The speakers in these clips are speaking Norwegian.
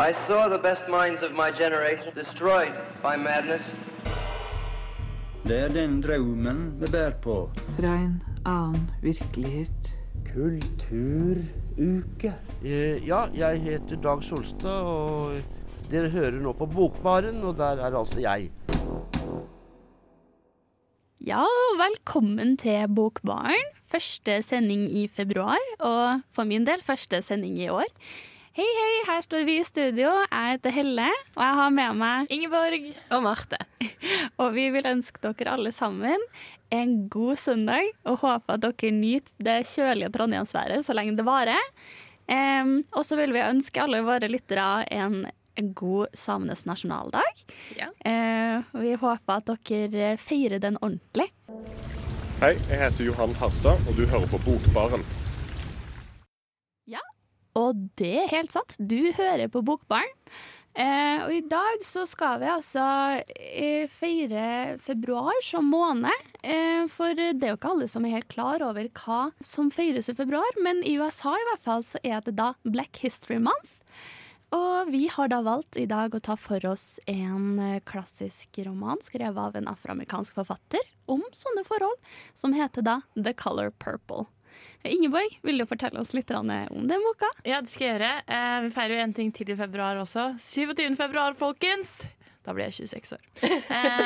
I saw the best minds of my generation destroyed by madness. Det er den drømmen vi bærer på. Fra en annen virkelighet. Kulturuke. Eh, Ja, jeg heter Dag Solstad, og dere hører nå på Bokbaren, og der er altså jeg. Ja, velkommen til Bokbaren. Første sending i februar, og for min del første sending i år. Hei, hei, her står vi i studio. Jeg heter Helle, og jeg har med meg Ingeborg og Marte. Og vi vil ønske dere alle sammen en god søndag, og håper at dere nyter det kjølige trondheimsværet så lenge det varer. Um, og så vil vi ønske alle våre lyttere en, en god samenes nasjonaldag. Ja. Eh, vi håper at dere feirer den ordentlig. Hei, jeg heter Johan Harstad, og du hører på Bokbaren. Og det er helt sant, du hører på Bokbarn. Eh, og i dag så skal vi altså eh, feire februar som måned. Eh, for det er jo ikke alle som er helt klar over hva som feires i februar, men i USA i hvert fall så er det da Black History Month. Og vi har da valgt i dag å ta for oss en eh, klassisk roman skrevet av en afroamerikansk forfatter om sånne forhold, som heter da The Color Purple. Ingeborg, vil du fortelle oss litt om den boka? Ja, det skal jeg gjøre. Eh, vi feirer jo en ting til i februar også. 27. februar, folkens! Da blir jeg 26 år.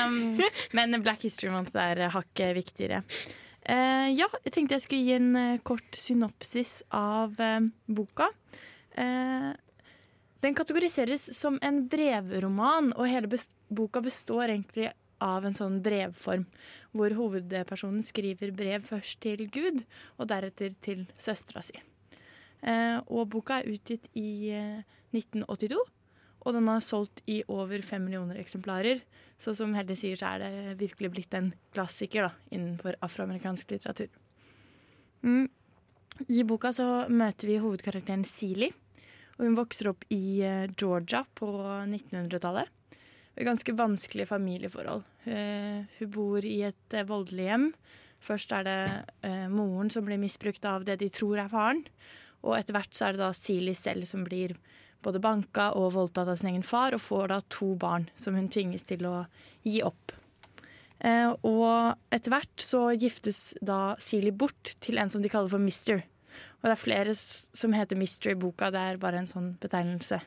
Um, men Black History Month er hakket viktigere. Uh, ja, jeg tenkte jeg skulle gi en uh, kort synopsis av uh, boka. Den kategoriseres som en brevroman, og hele best boka består egentlig av en sånn brevform, hvor hovedpersonen skriver brev først til Gud, og deretter til søstera si. Eh, og boka er utgitt i eh, 1982, og den har solgt i over fem millioner eksemplarer. Så som Helle sier, så er det virkelig blitt en klassiker da, innenfor afroamerikansk litteratur. Mm. I boka så møter vi hovedkarakteren Seeley. Og hun vokser opp i eh, Georgia på 1900-tallet. Ganske vanskelig familieforhold. Uh, hun bor i et uh, voldelig hjem. Først er det uh, moren som blir misbrukt av det de tror er faren. Og etter hvert så er det da Sili selv som blir både banka og voldtatt av sin egen far, og får da to barn som hun tvinges til å gi opp. Og etter hvert så giftes da Sili bort til en som de kaller for Mister. Og det er flere som heter Mister i boka, det er bare en sånn betegnelse.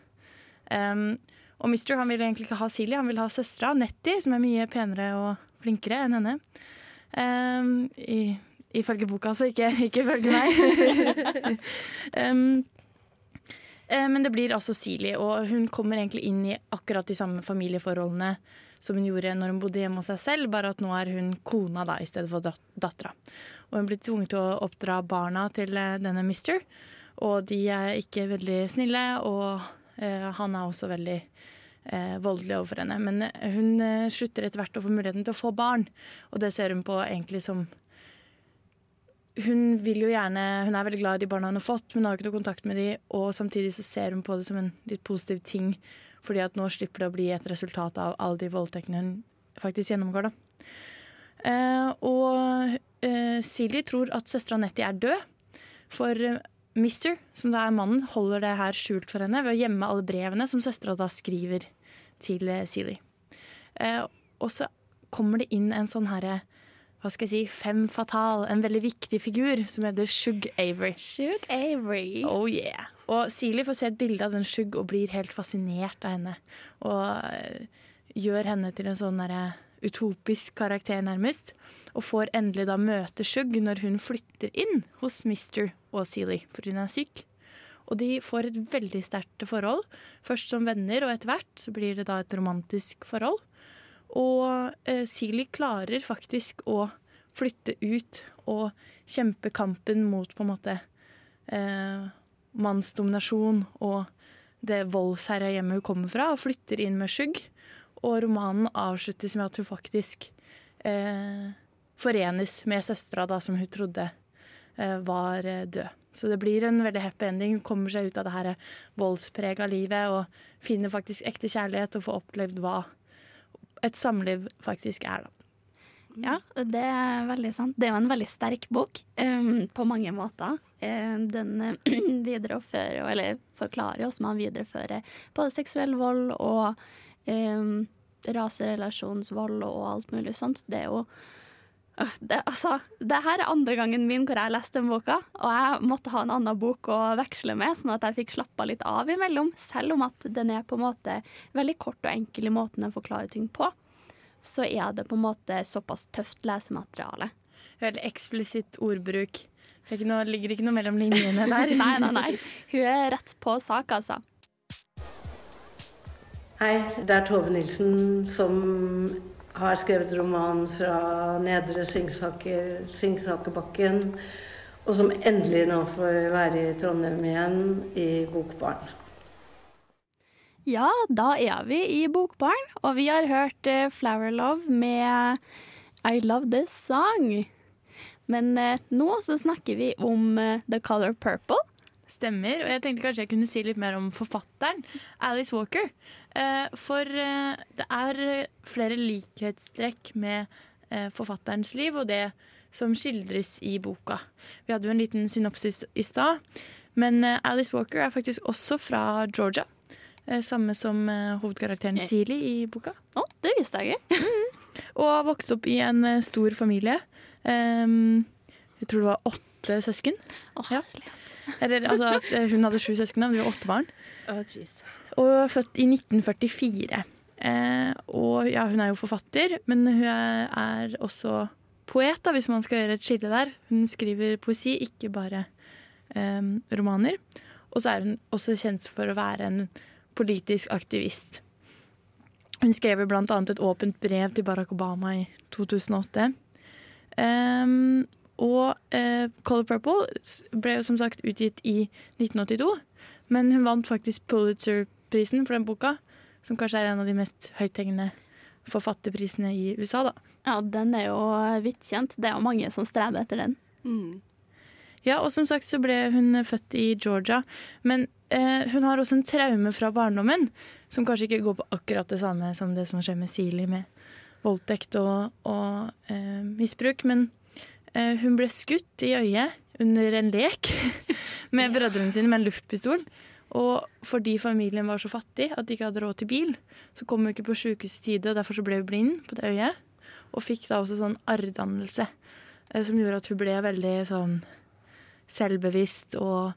Um, og Mister han vil egentlig ikke ha Silje, han vil ha søstera Nettie, som er mye penere og flinkere enn henne. Um, i, ifølge boka, altså, ikke, ikke ifølge meg. um, men det blir altså Silje, og hun kommer egentlig inn i akkurat de samme familieforholdene som hun gjorde når hun bodde hjemme hos seg selv, bare at nå er hun kona da, i stedet for dat dattera. Og hun blir tvunget til å oppdra barna til eh, denne Mister, og de er ikke veldig snille, og han er også veldig eh, voldelig overfor henne. Men eh, hun eh, slutter etter hvert å få muligheten til å få barn, og det ser hun på egentlig som hun vil jo gjerne, hun er veldig glad i de barna hun har fått, men har ikke noe kontakt med de, og samtidig så ser hun på det som en litt positiv ting, fordi at nå slipper det å bli et resultat av alle de voldtektene hun faktisk gjennomgår. da. Eh, og eh, Silje tror at søstera Nettie er død, for eh, Mister, som da er mannen, holder det her skjult for henne ved å gjemme alle brevene som søstera da skriver til Seeley. Eh, og så kommer det inn en sånn herre hva skal jeg si, fem fatal, en veldig viktig figur som heter Shug Avery. Shug Avery. Oh yeah. Og Seeley får se et bilde av den Shug og blir helt fascinert av henne. Og eh, gjør henne til en sånn derre utopisk karakter, nærmest. Og får endelig da møte Shug når hun flytter inn hos Mister og Seeley, for hun er syk. Og de får et veldig sterkt forhold. Først som venner, og etter hvert så blir det da et romantisk forhold. Og eh, Seeley klarer faktisk å flytte ut og kjempe kampen mot på en måte eh, mannsdominasjon og det voldsherja hjemmet hun kommer fra, og flytter inn med Shug. Og romanen avsluttes med at hun faktisk eh, forenes med søstera som hun trodde eh, var eh, død. Så det blir en veldig happy ending. Hun kommer seg ut av det her voldsprega livet og finner faktisk ekte kjærlighet og får opplevd hva et samliv faktisk er. da. Ja, det er veldig sant. Det er jo en veldig sterk bok um, på mange måter. eh, den eh, viderefører, eller forklarer oss, man viderefører både seksuell vold og eh, raserelasjonsvold og alt mulig sånt. Det er jo øh, det, altså, det her er andre gangen min hvor jeg leste den boka, og jeg måtte ha en annen bok å veksle med, sånn at jeg fikk slappa litt av imellom, selv om at den er på en måte veldig kort og enkel i måten den forklarer ting på. Så er det på en måte såpass tøft lesemateriale. Veldig eksplisitt ordbruk. Det ikke noe, ligger ikke noe mellom linjene der. Nei, nei, nei. Hun er rett på sak, altså. Hei, det er Tove Nilsen som har skrevet roman fra Nedre Singsaker, Singsakerbakken, og som endelig nå får være i Trondheim igjen i Bokbarn. Ja, da er vi i Bokbarn, og vi har hørt eh, Flower Love med I Love This Song. Men eh, nå så snakker vi om eh, The Color Purple. Stemmer. Og jeg tenkte kanskje jeg kunne si litt mer om forfatteren, Alice Walker. Eh, for eh, det er flere likhetstrekk med eh, forfatterens liv og det som skildres i boka. Vi hadde jo en liten synopsis i stad. Men Alice Walker er faktisk også fra Georgia. Samme som hovedkarakteren Seeley i boka. Å, det visste jeg ikke. Og har vokst opp i en stor familie. Ehm, jeg tror det var åtte søsken. Åh, Ja. Eller, altså, at eh, hun hadde sju søsken, og vi var åtte barn. Oh. Og født i 1944. Eh, og ja, hun er jo forfatter, men hun er, også poet, da, hvis man skal gjøre et skille der. Hun skriver poesi, ikke bare eh, romaner. Og så er hun også kjent for å være en politisk aktivist. Hun skrev bl.a. et åpent brev til Barack Obama i 2008. Ehm, og eh, Color Purple ble jo som sagt utgitt i 1982. Men hun vant faktisk Pulitzer-prisen for den boka, som kanskje er en av de mest høythengende forfatterprisene i USA. da. Ja, den er jo vidt kjent. Det er jo mange som strever etter den. Mm. Ja, og som sagt så ble hun født i Georgia. Men eh, hun har også en traume fra barndommen, som kanskje ikke går på akkurat det samme som det som skjer med Sili med voldtekt og, og eh, misbruk. Men eh, hun ble skutt i øyet under en lek med brødrene sine med en luftpistol. Og fordi familien var så fattig at de ikke hadde råd til bil, så kom hun ikke på sjukehus i tide, og derfor så ble hun blind på det øyet. Og fikk da også sånn arrdannelse, eh, som gjorde at hun ble veldig sånn selvbevisst og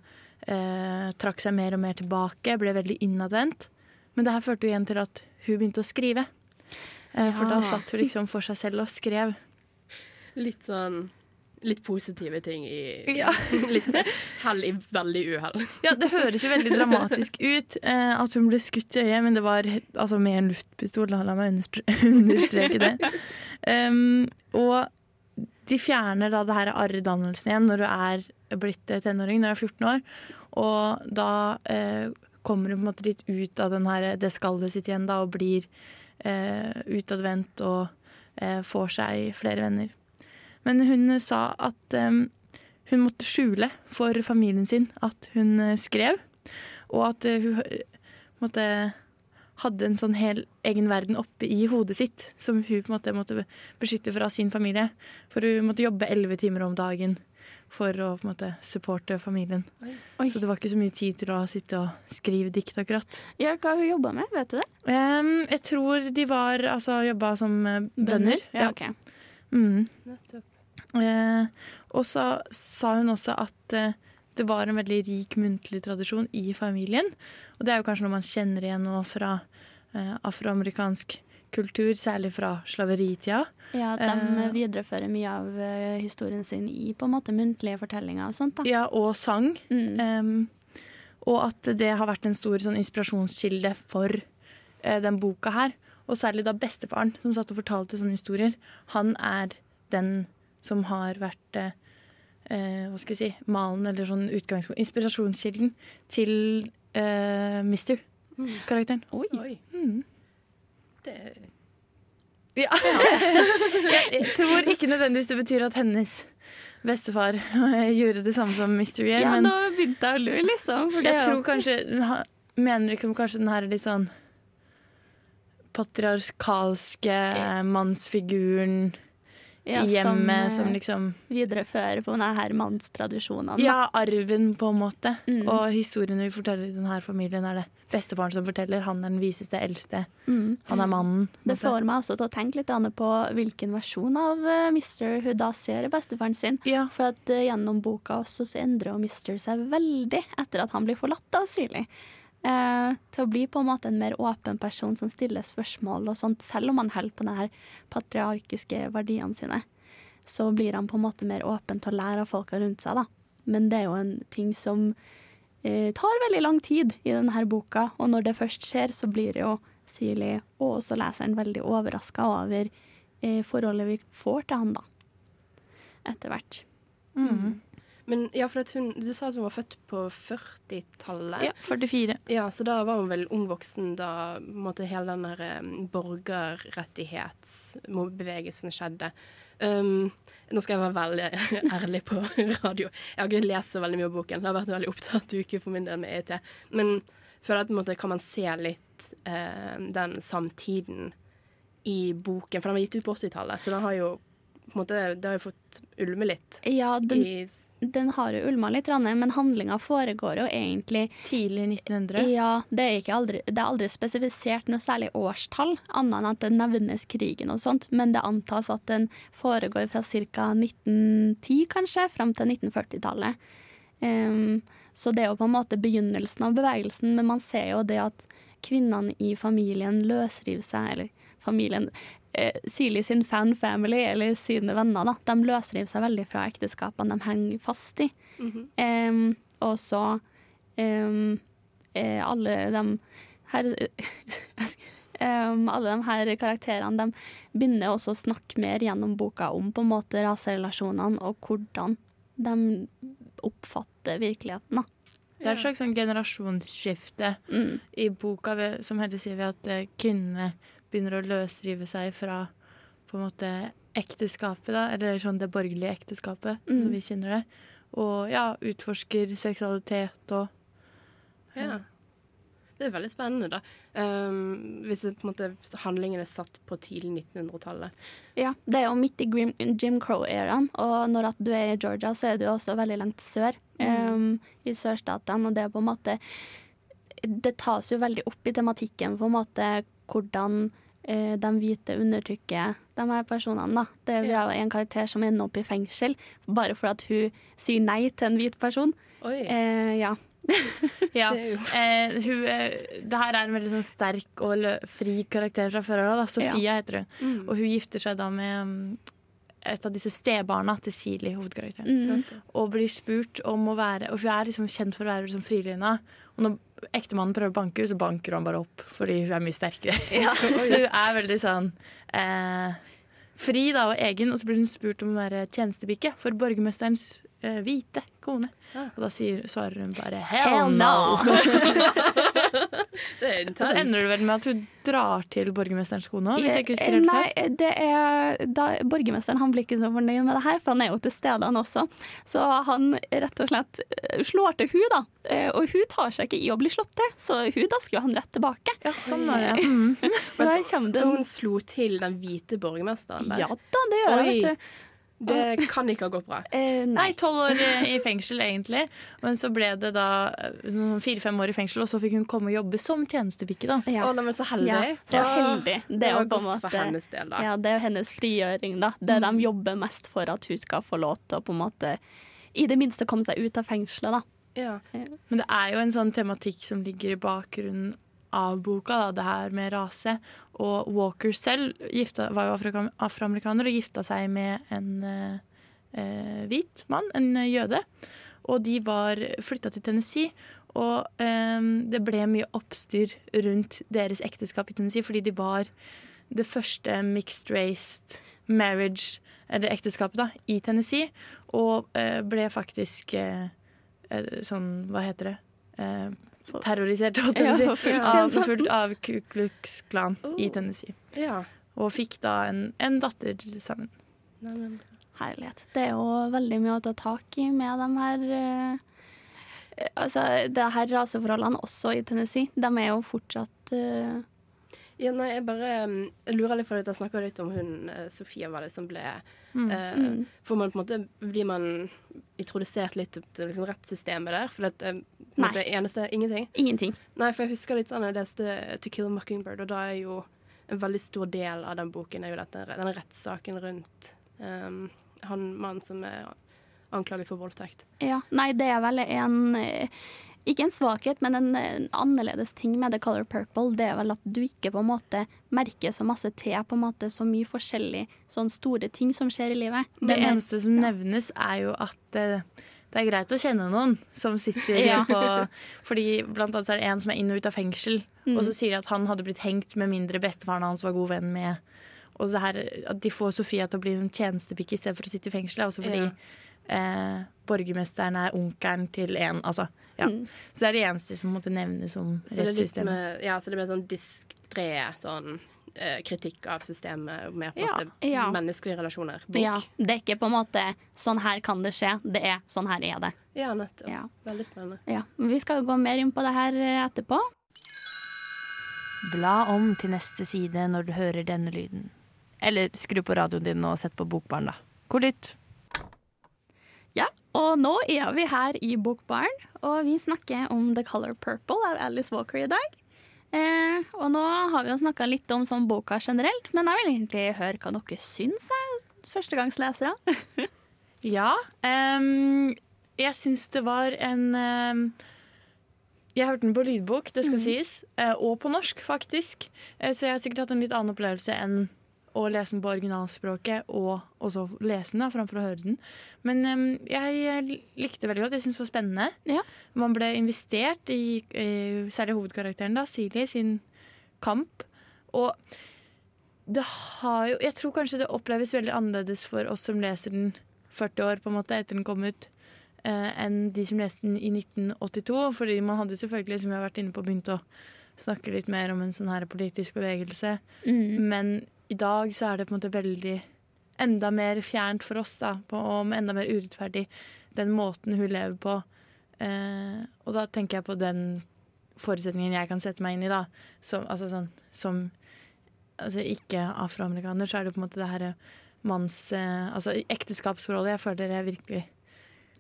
eh, trakk seg mer og mer tilbake, ble veldig innadvendt. Men det her førte jo igjen til at hun begynte å skrive. Eh, For da satt hun liksom for seg selv og skrev. Litt sånn Litt positive ting i Ja. Litt hell i veldig uhell. Ja, det høres jo veldig dramatisk ut eh, at hun ble skutt i øyet, men det var altså med en luftpistol. La meg understreke det. Um, og de fjerner da det her arrdannelsen igjen når du er blitt eh, tenåring, når du er 14 år. Og da eh, kommer hun på en måte litt ut av den her, det skallet sitt igjen da, og blir eh, utadvendt og eh, får seg flere venner. Men hun sa at eh, hun måtte skjule for familien sin at hun eh, skrev, og at eh, hun måtte, hadde en sånn hel egen verden oppe i hodet sitt som hun på en måte måtte beskytte fra sin familie. For hun måtte jobbe elleve timer om dagen for å på en måte supporte familien. Oi. Så det var ikke så mye tid til å sitte og skrive dikt, akkurat. Ja, hva hun jobba med, vet du det? Um, jeg tror de var altså jobba som bønder. bønder. Ja, ok. Mm. Eh, og så sa hun også at eh, det var en veldig rik muntlig tradisjon i familien. Og det er jo kanskje noe man kjenner igjen nå fra eh, afroamerikansk kultur, særlig fra slaveritida. Ja, De viderefører mye av historien sin i på en måte muntlige fortellinger og sånt. da. Ja, og sang. Mm. Em, og at det har vært en stor sånn, inspirasjonskilde for eh, den boka her. Og særlig da bestefaren, som satt og fortalte sånne historier. Han er den som har vært eh, eh, hva skal jeg si, malen, eller sånn utgangspunkt, inspirasjonskilden til eh, Mister, karakteren. Oi. Oi. Mm. Det Ja. jeg tror ikke nødvendigvis det betyr at hennes bestefar gjorde det samme som Mister Year. Ja, men nå begynte jeg å lure, liksom. For jeg er tror kanskje Mener liksom kanskje den her litt sånn patriarkalske mannsfiguren Ja, hjemmet som, som, eh, liksom Viderefører på denne her mannstradisjonene. Ja, arven, på en måte. Mm. Og historiene vi forteller i denne familien, er det bestefaren som forteller. Han er den viseste, eldste. Mm. Han er mannen. Det måte. får meg også til å tenke litt på hvilken versjon av Mister Mr. hun da ser bestefaren sin. Ja. For at eh, gjennom boka også så endrer Mr. seg veldig etter at han blir forlatt av Silly. Eh, til å bli på en måte en mer åpen person som stiller spørsmål og sånt, selv om han holder på de her patriarkiske verdiene sine. Så blir han på en måte mer åpen til å lære av folka rundt seg, da. Men det er jo en ting som eh, tar veldig lang tid i denne boka, og når det først skjer, så blir det jo Silly og også leseren veldig overraska over eh, forholdet vi får til han, da. Etter hvert. Mm. Men ja, for hun, du sa at hun var født på 40-tallet. Ja, 44. Ja, så da var hun vel ung voksen da måte, hele den der eh, borgerrettighetsbevegelsen skjedde. Um, nå skal jeg være veldig ærlig på radio. Jeg har ikke lest så veldig mye av boken. Det har vært en veldig opptatt uke for min del med EIT. Men føler at måte kan man se litt uh, den samtiden i boken. For den var gitt ut på 80-tallet, så den har jo på en måte, det har jo fått ulme litt. Ja, den, I, den har jo ulma litt, men handlinga foregår jo egentlig Tidlig 1900. Ja, det er, ikke aldri, det er aldri spesifisert noe særlig årstall, annet enn at det nevnes krigen og sånt, men det antas at den foregår fra ca. 1910, kanskje, fram til 1940-tallet. Um, så det er jo på en måte begynnelsen av bevegelsen, men man ser jo det at kvinnene i familien løsriver seg, eller familien eh, Silje sin fan family, eller sine venner, da, de løsriver seg veldig fra ekteskapene de henger fast i. Em, og så eh, alle de her um, Alle de her karakterene de begynner også å snakke mer gjennom boka om på en måte raserelasjonene og hvordan de oppfatter virkeligheten. da. Det er et slags sånn generasjonsskifte Mm. i boka, ved, som Hedde sier, ved at eh, kvinnene begynner å løsrive seg fra på en måte ekteskapet, da, eller sånn det borgerlige ekteskapet, Mm. som vi kjenner det. Og ja, utforsker seksualitet og Ja. Det er veldig spennende, da. Um, hvis det på en måte handlingen er satt på tidlig 1900-tallet. Ja, det er jo midt i Grim, Jim Crow-æraen, og når at du er i Georgia, så er du også veldig langt sør, em, i sørstatene, og det er på en måte Det tas jo veldig opp i tematikken på en måte hvordan eh, de hvite undertrykker de her personene. da. Det er vi en karakter som ender opp i fengsel bare fordi at hun sier nei til en hvit person. Oi. Eh, ja. Ja. Det Eh, hun, eh, det her er en veldig sånn sterk og fri karakter fra før av. Sofia Sofia heter hun. Mm. Og hun gifter seg da med mm, et av disse stebarna til Sili, hovedkarakteren. Mm. Og blir spurt om å være Og hun er liksom kjent for å være liksom. Og når ektemannen prøver å banke henne, så banker han bare opp fordi hun er mye sterkere. så hun er veldig sånn eh, fri da og egen. Og så blir hun spurt om å være tjenestepike for borgermesterens hvite kone. Og da sier, svarer hun bare 'hell no'. Det er Og så ender det vel med at hun drar til borgermesterens kone òg, hvis jeg ikke husker helt. Nei, det er da, borgermesteren han blir ikke så fornøyd med det her, for han er jo til stede han også. Så han rett og slett eh, slår til hun da, Eh, og hun tar seg ikke i å bli slått til, så hun dasker jo han rett tilbake. Ja, sånn er det. Mm. Men, Så hun slo til den hvite borgermesteren der? Ja da, det gjør hun, Oi. vet du. Det kan ikke ha gått bra. Eh, Nei, tolv år i- fengsel egentlig. Men så ble det da eh, fire-fem år i fengsel, og så fikk hun komme og jobbe som tjenestepike. da. Ja. Oh, men så heldig. Ja, så heldig. Det det var godt måte, for hennes del, da. Ja, det er jo hennes frigjøring, da. Det de jobber mest for at hun skal få lov til å på en måte i det minste komme seg ut av fengselet, da. Ja. Men det er jo en sånn tematikk som ligger i bakgrunnen av boka, da, det her med rase. Og Walker selv gifta, var jo afroamerikaner og gifta seg med en eh, eh, hvit mann, en jøde. Og de var flytta til Tennessee. Og eh, det ble mye oppstyr rundt deres ekteskap i Tennessee, fordi de var det første mixed race marriage, eller ekteskapet, da, i Tennessee. Og eh, ble faktisk eh, eh, sånn, hva heter det? Terrorisert, holdt jeg på å si. Forfulgt, av, av Ku Klux Klan i Tennessee. ja. Og fikk da en, en datter sammen. Neimen. Herlighet. Det er jo veldig mye å ta tak i med de her uh, Altså, det her raseforholdene også i Tennessee, de er jo fortsatt eh, Ja, nei, jeg bare um, lurer litt på det. Jeg snakka litt om hun eh, Sofia var det som ble Mm. Uh. Får man på en måte Blir man introdusert litt til liksom, rettssystemet der? For det er på Nei. måte eneste Ingenting? Ingenting. Nei, for jeg husker litt sånn Jeg leste To Kill a Mockingbird, og da er jo en veldig stor del av den boken er jo dette, denne rettssaken rundt um, han mannen som er anklaget for voldtekt. Ja. Nei, det er vel en eh, Ikke en svakhet, men en, en annerledes ting med The Color Purple. Det er vel at du ikke på en måte merker så masse til på en måte så mye forskjellig sånn store ting som skjer i livet. Det det eneste som nevnes, er jo at uh, det er greit å kjenne noen som sitter Ja. på Fordi blant annet så er det en som er inn og ut av fengsel, Mm. og så sier de at han hadde blitt hengt med mindre bestefaren hans var god venn med. Og det her, at de får Sofia til å bli sånn tjenestepikk i stedet for å sitte i fengsel, er også fordi Ja. Eh, borgermesteren er onkelen til en. Altså, ja. Mm. Så det er det eneste som måtte nevnes om Så det er litt rettssystemet. med, ja, så det blir sånn diskré sånn eh, kritikk av systemet, mer på Ja, måte ja. menneskelige relasjoner. Bok. Ja, det er ikke på en måte 'sånn her kan det skje', det er 'sånn her er det'. Ja, nettopp. Ja. Veldig spennende. Ja. Vi skal gå mer inn på det her eh, etterpå. Bla om til neste side når du hører denne lyden. Eller skru på radioen din og sett på Bokbarn, da. God lytt. Og nå er vi her i Bokbaren, og vi snakker om The Color Purple av Alice Walker i dag. Eh, og nå har vi jo snakka litt om sånn boka generelt, men jeg vil egentlig høre hva dere syns, førstegangslesere. Ja. Um, jeg syns det var en um, Jeg hørte den på lydbok, det skal sies. eh, og på norsk, faktisk. Eh, så jeg har sikkert hatt en litt annen opplevelse enn å lese den på originalspråket og også lese den da, framfor å høre den. Men um, jeg eh, likte det veldig godt. Jeg syntes det var spennende. Ja. Man ble investert i eh, særlig hovedkarakteren, da, Silje, sin kamp. Og det har jo Jeg tror kanskje det oppleves veldig annerledes for oss som leser den 40 år på en måte etter den kom ut, uh, enn de som leste den i 1982. Fordi man hadde selvfølgelig, som vi har vært inne på, begynt å snakke litt mer om en sånn her politisk bevegelse. Men i dag så er det på en måte veldig enda mer fjernt for oss, da, på, og enda mer urettferdig, den måten hun lever på. Eh, og da tenker jeg på den forutsetningen jeg kan sette meg inn i, da. Som, altså sånn, som altså ikke afroamerikaner, så er det på en måte det her manns... Eh, altså ekteskapsforholdet jeg føler jeg virkelig,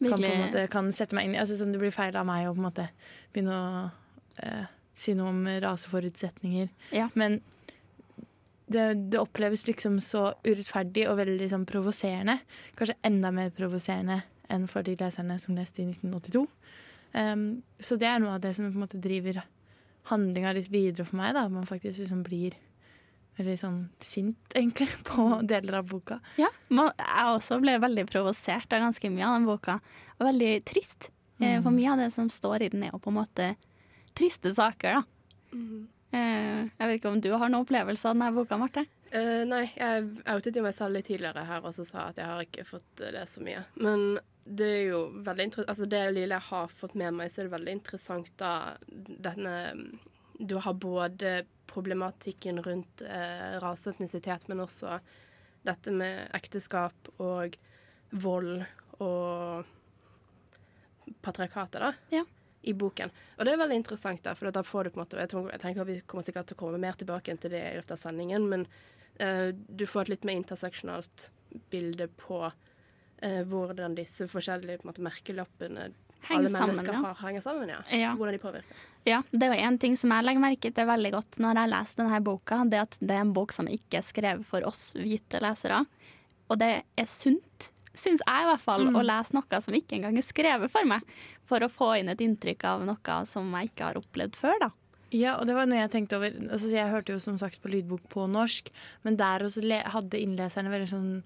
kan, på en måte, kan sette meg inn i. Altså, sånn, det blir feil av meg å på en måte begynne å eh, si noe om raseforutsetninger. Ja. Men det, det oppleves liksom så urettferdig og veldig liksom provoserende. Kanskje enda mer provoserende enn for de leserne som leste i 1982. Um, så det er noe av det som på en måte driver handlinga litt videre for meg. da Man faktisk liksom blir veldig sånn sint, egentlig, på deler av boka. Ja, man, jeg også ble veldig provosert av ganske mye av den boka. Og veldig trist. Mm. For mye av det som står i den, er jo på en måte triste saker, da. Eh, jeg vet ikke om du har noen opplevelse av denne boka, Marte? Uh, nei, jeg outet jo meg selv litt tidligere her og så sa at jeg har ikke fått eh, lest så mye. Men det er jo veldig interessant Altså det lille jeg har fått med meg, så er det veldig interessant da denne Du har både problematikken rundt eh, rase og etnisitet, men også dette med ekteskap og vold og patriarkatet, da. Ja. I boken. Og det er veldig interessant, da, for da får du på en måte Jeg, tenker Vi kommer sikkert til å komme mer tilbake til det i løpet av sendingen, men uh, du får et litt mer interseksjonalt bilde på uh, hvordan disse forskjellige måte, merkelappene Henger alle sammen, mennesker ja. har, henger sammen. Ja. Ja. Hvordan de påvirker. Ja, det er jo en ting som jeg legger merke til veldig godt når jeg leser denne boka, det at det er en bok som ikke er skrevet for oss hvite lesere. Og det er sunt, syns jeg i hvert fall, Mm. å lese noe som ikke engang er skrevet for meg. For å få inn et inntrykk av noe som jeg ikke har opplevd før, da. Ja, og det var noe jeg tenkte over. Altså, jeg hørte jo som sagt på lydbok på norsk, men der også hadde innleserne veldig sånn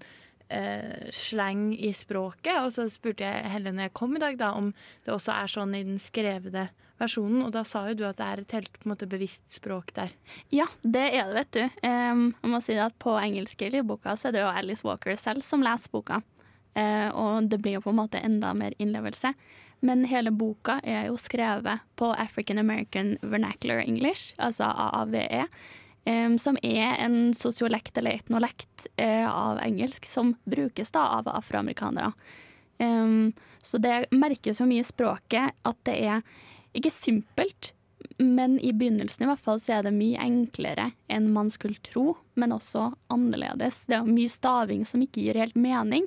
eh, slang i språket. Og så spurte jeg Helle når jeg kom i dag, da, om det også er sånn i den skrevede versjonen. Og da sa jo du at det er et helt måte, bevisst språk der. Ja, det er det, vet du. Um, jeg må si at På engelske lydboka så er det jo Alice Walker selv som leser boka. Eh, og det blir jo på en måte enda mer innlevelse. Men hele boka er jo skrevet på African American Vernacular English, altså AAVE. em, som er en sosiolekt eller etnolekt eh, av engelsk som brukes da av afroamerikanere. Så det merkes jo mye i språket at det er ikke simpelt, men i begynnelsen i hvert fall så er det mye enklere enn man skulle tro, men også annerledes. Det er mye staving som ikke gir helt mening.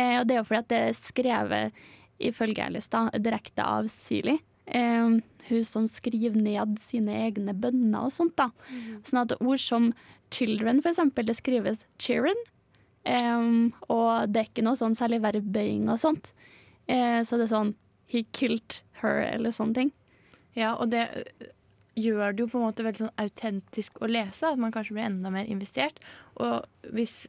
Eh, og det er jo fordi at det er skrevet, ifølge Alice, da, direkte av Sili. Eh, hun som skriver ned sine egne bønner og sånt. da. Sånn at ord som children, for eksempel, det skrives children. Eh, og det er ikke noe sånn særlig verbøying og sånt. Eh, så det er sånn he killed her, eller sånne ting. Ja, og det gjør det jo på en måte veldig sånn autentisk å lese, at man kanskje blir enda mer investert. Og hvis,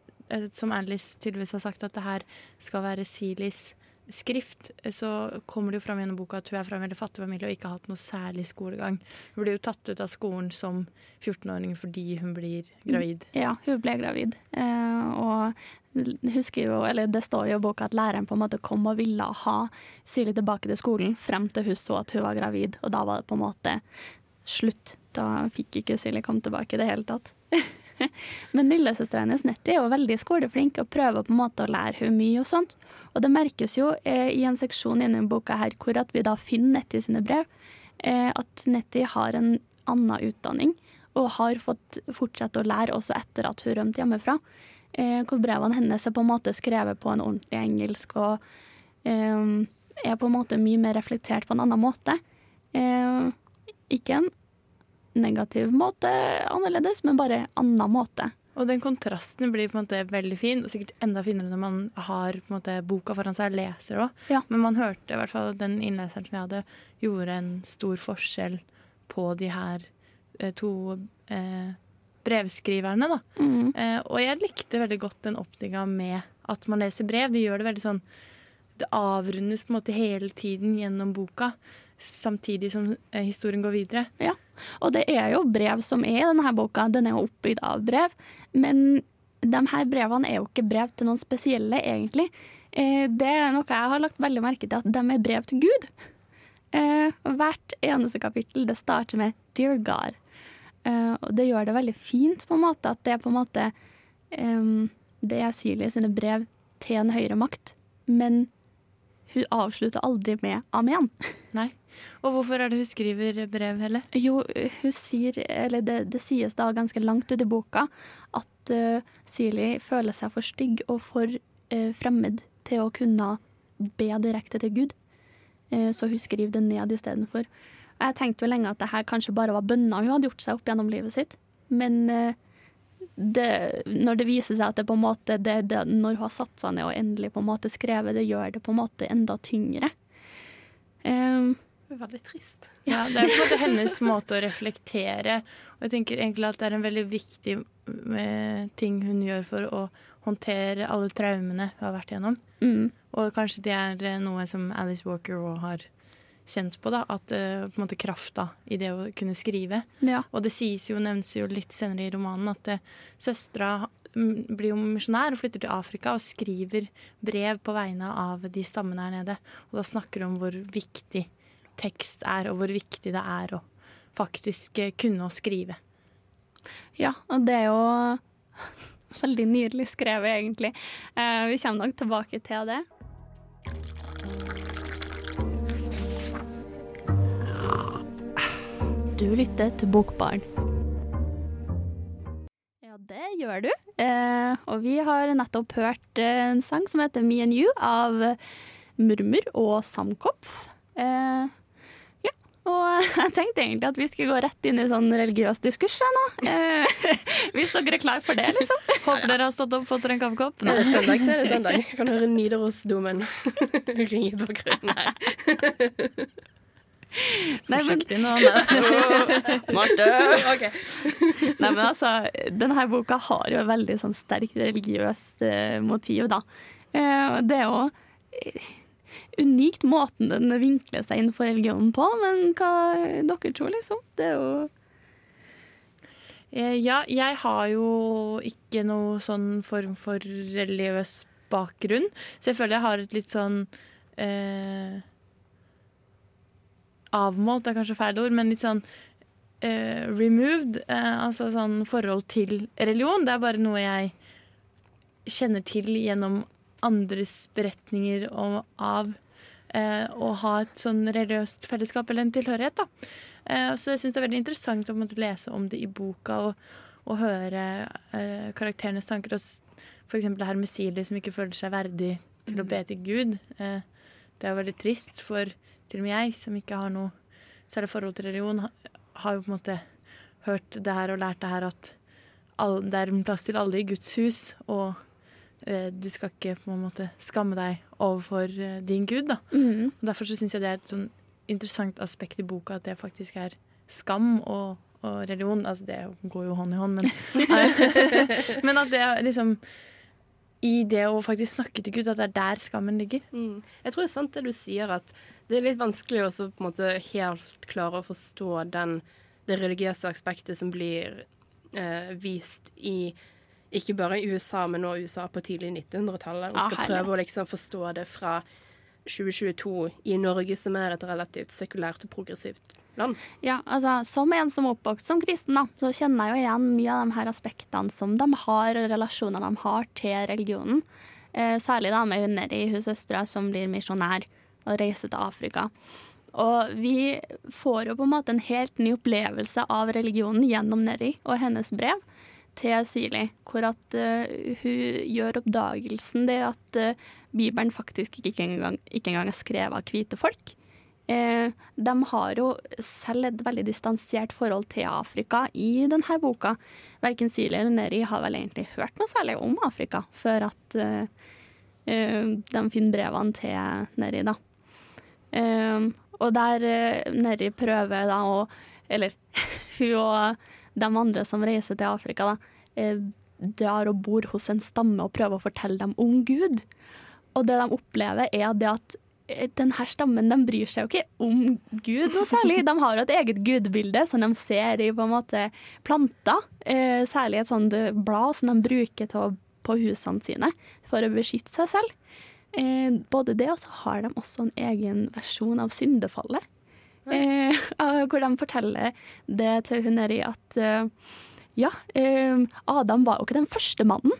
som Alice tydeligvis har sagt, at det her skal være Silis skrift, så kommer det jo fram gjennom boka at hun er fra en veldig fattig familie og ikke har hatt noe særlig skolegang. Hun blir jo tatt ut av skolen som 14-åring fordi hun blir gravid. Ja, hun ble gravid. Eh, og hun skriver eller det står jo i boka at læreren på en måte kom og ville ha Silje tilbake til skolen frem til hun så at hun var gravid, og da var det på en måte slutt. Da fikk ikke Silje komme tilbake i det hele tatt. Men lillesøstera hennes Nettie er jo veldig skoleflink og prøver på en måte å lære henne mye og sånt. Og det merkes jo eh, i en seksjon inni boka her hvor at vi da finner Nettie sine brev, eh, at Nettie har en annen utdanning og har fått fortsette å lære også etter at hun rømte hjemmefra. Eh, hvor brevene hennes er på en måte skrevet på en ordentlig engelsk og eh, er på en måte mye mer reflektert på en annen måte. Eh, ikke en negativ måte annerledes, men bare annen måte. Og den kontrasten blir på en måte veldig fin, og sikkert enda finere når man har måte, boka foran seg og leser òg. Ja. Men man hørte i hvert fall den innleseren som jeg hadde, gjorde en stor forskjell på de her eh, to eh, brevskriverne, da. Mm. Eh, og jeg likte veldig godt den oppbygginga med at man leser brev. Det gjør det veldig sånn Det avrundes på en måte hele tiden gjennom boka, samtidig som eh, historien går videre. Ja, og det er jo brev som er i denne boka. Den er jo oppbygd av brev. Men de her brevene er jo ikke brev til noen spesielle, egentlig. Eh, det er noe jeg har lagt veldig merke til, at de er brev til Gud. Eh, hvert eneste kapittel det starter med 'Dear God'. Eh, og det gjør det veldig fint, på en måte, at det er på en måte Det er Silje sine brev til en høyere makt, men hun avslutter aldri med 'amen'. Nei. Og hvorfor er det hun skriver brev, Helle? Jo, hun sier, eller det, det sies da ganske langt ut i boka, at uh, Sili føler seg for stygg og for uh, fremmed til å kunne be direkte til Gud. Uh, så hun skriver det ned istedenfor. Jeg tenkte jo lenge at det her kanskje bare var bønner hun hadde gjort seg opp gjennom livet sitt. Men eh, det, når det viser seg at det på en måte det, det, når hun har satt seg ned og endelig på en måte skrevet, det gjør det på en måte enda tyngre. Um, veldig trist. Ja, det er på en måte hennes måte å reflektere. Og jeg tenker egentlig at det er en veldig viktig eh, ting hun gjør for å håndtere alle traumene hun har vært gjennom. mm, Og kanskje det er eh, noe som Alice Walker òg har kjent på, da. At eh, på en måte krafta i det å kunne skrive. ja. Og det sies jo, nevnes jo litt senere i romanen at søstera mm, blir jo misjonær og flytter til Afrika og skriver brev på vegne av de stammene her nede. Og da snakker hun om hvor viktig tekst er, og hvor viktig det er å faktisk eh, kunne å skrive. Ja, og det er jo veldig nydelig skrevet, egentlig. Eh, vi kommer nok tilbake til det. Du lytter til Bokbarn. Ja, det gjør du. Eh, og vi har nettopp hørt en sang som heter Me and You av Murmur og Samkopf. Eh, og jeg tenkte egentlig at vi skulle gå rett inn i sånn religiøs diskurs her nå. Eh, hvis dere er klar for det, liksom. Håper dere har stått opp, og fått dere en kaffekopp. Er det søndag, så er det søndag. Jeg kan høre Nidarosdomen ringe i bakgrunnen her. Nei, men, nå. Marte! Ok. nei, men altså, denne boka har jo et veldig sånn sterkt religiøst eh, motiv, da. Eh, det er jo unikt måten den vinkler seg inn for religionen på, men hva dere tror, liksom? Det er jo Eh, Ja, jeg har jo ikke noe sånn form for religiøs bakgrunn, så jeg føler jeg har et litt sånn eh, Avmålt er kanskje feil ord, men litt sånn eh, removed. Eh, altså sånn forhold til religion. Det er bare noe jeg kjenner til gjennom andres beretninger om, av eh, å ha et sånn religiøst fellesskap eller en tilhørighet. da. Eh, så jeg syns det er veldig interessant å måtte lese om det i boka og, og høre eh, karakterenes tanker. Og f.eks. det her med Sili som ikke føler seg verdig til å be til Gud. Eh, det er veldig trist, for til og med jeg som ikke har noe særlig forhold til religion, har jo på en måte hørt det her og lært det her at all, det er en plass til alle i Guds hus, og du skal ikke på en måte skamme deg overfor eh, din Gud. da. Mm. Derfor så syns jeg det er et sånn interessant aspekt i boka, at det faktisk er skam og, og religion. Altså det går jo hånd i hånd, men, men at det er liksom I det å faktisk snakke til Gud, at det er der skammen ligger. Mm. Jeg tror det er sant det du sier, at det er litt vanskelig å på en måte helt klare å forstå den, det religiøse aspektet som blir eh, vist i ikke bare i USA, men nå USA på tidlig 1900-tallet. Og skal ah, prøve å liksom forstå det fra 2022 i Norge, som er et relativt sekulært og progressivt land. Ja, altså Som en som er oppvokst som kristen, da, så kjenner jeg jo igjen mye av de her aspektene som de har, og relasjonene de har til religionen. Eh, særlig da med hun Neri, hun søstera som blir misjonær og reiser til Afrika. Og vi får jo på en måte en helt ny opplevelse av religionen gjennom Neri og hennes brev til Sili, hvor at uh, hun gjør oppdagelsen det at uh, Bibelen faktisk ikke engang, ikke engang er skrevet av hvite folk. Uh, de har jo selv et veldig distansert forhold til Afrika i denne boka. Verken Sili eller Neri har vel egentlig hørt noe særlig om Afrika før at de finner brevene til Neri, da. Og der Neri prøver da å Eller hun og de andre som reiser til Afrika, da, eh, drar og bor hos en stamme og prøver å fortelle dem om Gud. Og det de opplever, er det at eh, denne stammen de bryr seg jo ikke om Gud noe særlig. De har jo et eget gudebilde som de ser i på en måte planter. Eh, særlig et sånt blad som de bruker til på husene sine for å beskytte seg selv. Både det, og så har de også en egen versjon av syndefallet. Eh, hvor de forteller det til hun nedi at eh, ja, eh, Adam var jo ikke den første mannen.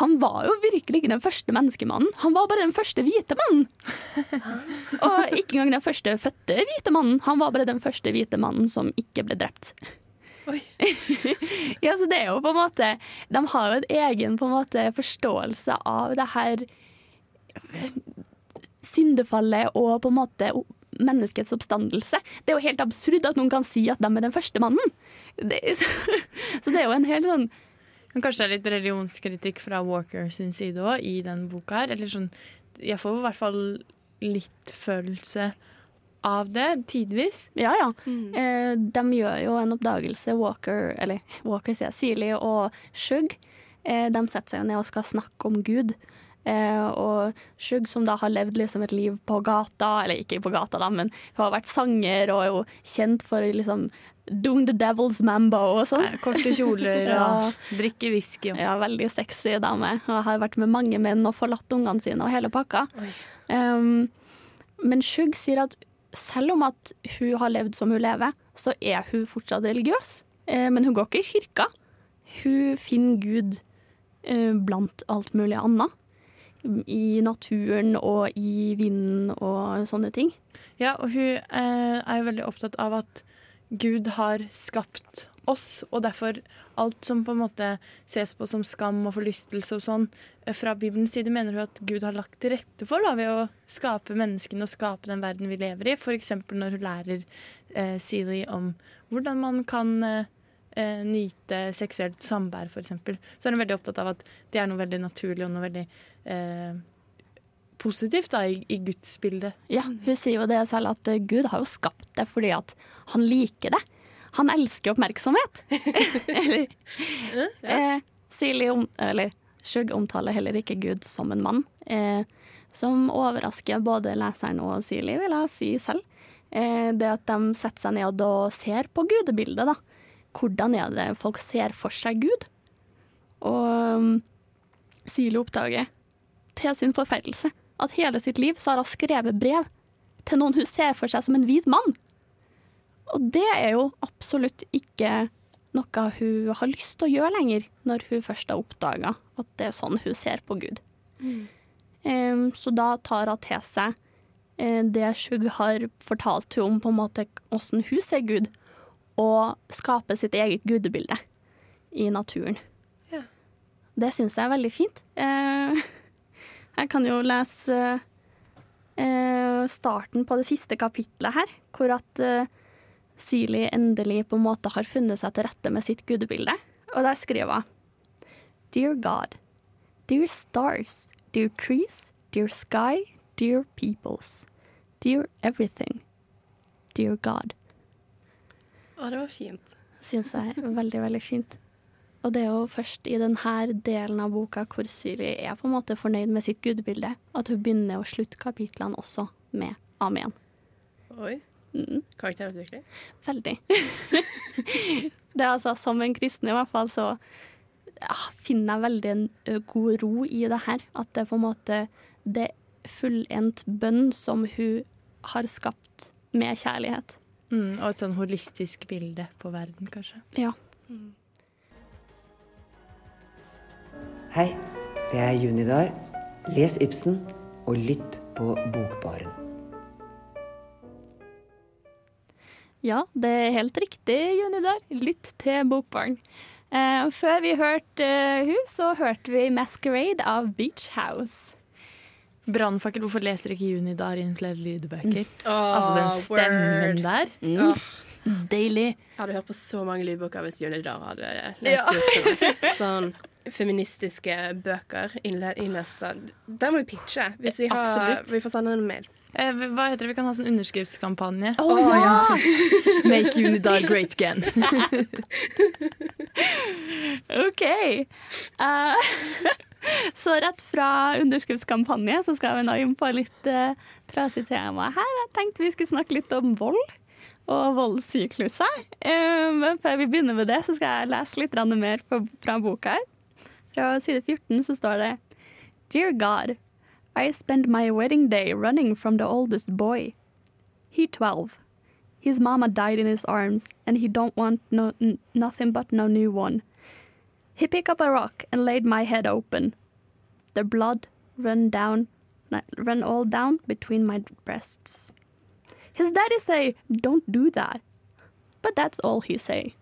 Han var jo virkelig ikke den første menneskemannen. Han var bare den første hvite mannen. Og ikke engang den første fødte hvite mannen. Han var bare den første hvite mannen som ikke ble drept. ja, så det er jo på en måte De har jo en egen på en måte forståelse av det her syndefallet og på en måte menneskets oppstandelse. Det er jo helt absurd at noen kan si at de er den første mannen. Det, så det er jo en helt sånn Men kanskje det er litt religionskritikk fra Walker sin side òg, i den boka her. Eller sånn Jeg får i hvert fall litt følelse av det, tidvis. Ja, ja. Eh, de gjør jo en oppdagelse, Walker, eller Walker sier Sili og Shug. Eh, de setter seg ned og skal snakke om Gud. Eh, og Shug, som da har levd liksom et liv på gata, eller ikke på gata, da, men hun har vært sanger og er jo kjent for liksom doing the devil's mambo og sånn. Korte kjoler Ja. og drikke whisky. Ja, veldig sexy dame. Og har vært med mange menn og forlatt ungene sine og hele pakka. Um, men Shug sier at selv om at hun har levd som hun lever, så er hun fortsatt religiøs. Eh, men hun går ikke i kirka. Hun finner Gud eh, blant alt mulig annet. I naturen og i vinden og sånne ting. Ja, og hun eh, er jo veldig opptatt av at Gud har skapt oss, og derfor alt som på en måte ses på som skam og forlystelse og sånn, eh, fra Bibelens side mener hun at Gud har lagt til rette for da, ved å skape menneskene og skape den verden vi lever i. F.eks. når hun lærer eh, Seeley om hvordan man kan eh, eh, nyte seksuelt samvær, f.eks. Så er hun veldig opptatt av at det er noe veldig naturlig og noe veldig eh, positivt da, i, i Guds bilde. Ja, hun sier jo det selv at eh, Gud har jo skapt det fordi at han liker det. Han elsker oppmerksomhet. eller eh, Silje om, eller Skjugg omtaler heller ikke Gud som en mann, eh, som overrasker både leseren og Silje, vil jeg si selv. Eh, det at de setter seg ned og ser på gudebildet, da. Hvordan er det folk ser for seg Gud? Og um, Silje oppdager til sin forferdelse at hele sitt liv så har hun skrevet brev til noen hun ser for seg som en hvit mann. Og det er jo absolutt ikke noe hun har lyst til å gjøre lenger, når hun først har oppdaga at det er sånn hun ser på Gud. Em, så da tar hun til seg uh, det Shug har fortalt henne om på en måte hvordan hun ser Gud, og skaper sitt eget gudebilde i naturen. Ja. Det syns jeg er veldig fint. Eh, jeg kan jo lese eh, starten på det siste kapitlet her, hvor at eh, Sili endelig på en måte har funnet seg til rette med sitt gudebilde. Og der skriver hun Dear God, dear stars, dear trees, dear sky, dear peoples, dear everything, dear God. Å, det var fint. Syns jeg veldig, veldig fint. Og det er jo først i denne delen av boka hvor Siri er på en måte fornøyd med sitt gudebilde, at hun begynner å slutte kapitlene også med amen. Oi. Mm. Karakterutvikling. Veldig. det er altså, som en kristen i hvert fall, så ja, finner jeg veldig en god ro i det her. At det er på en måte det fullendt bønn som hun har skapt med kjærlighet. Mm, og et sånn holistisk bilde på verden, kanskje. Ja. Hei, det er Junidar. Les Ibsen og lytt på Bokbaren. Ja, det er helt riktig, Junidar. Lytt til Bokbaren. Eh, før vi hørte eh, hun, så hørte vi 'Masquerade' av Beach House. Brannfakkel, hvorfor leser ikke Junidar inn flere lydbøker? Åh, altså den stemmen word. der. Åh, Deilig. jeg hadde hørt på så mange lydbøker hvis Junidar hadde lest opp. Sånn feministiske bøker innle- Der må vi pitche. Hvis vi, har, vi får sende en mail. Eh, hva heter det? Vi kan ha sånn underskriftskampanje. Å, ja. Make Unidar great again. OK. Uh, så rett fra underskriftskampanje så skal vi nå inn på litt uh, trasig tema her. Jeg tenkte vi skulle snakke litt om vold og voldssykluser. Uh, men før vi begynner med det, så skal jeg lese litt mer fra boka her. Fra side 14 så står det Dear God, I spent my wedding day running from the oldest boy. He 12. His mama died in his arms, and he don't want no, nothing but no new one. He pick up a rock and laid my head open. The blood run down, ran all down between my breasts. His daddy say, "Don't do that," but that's all he say.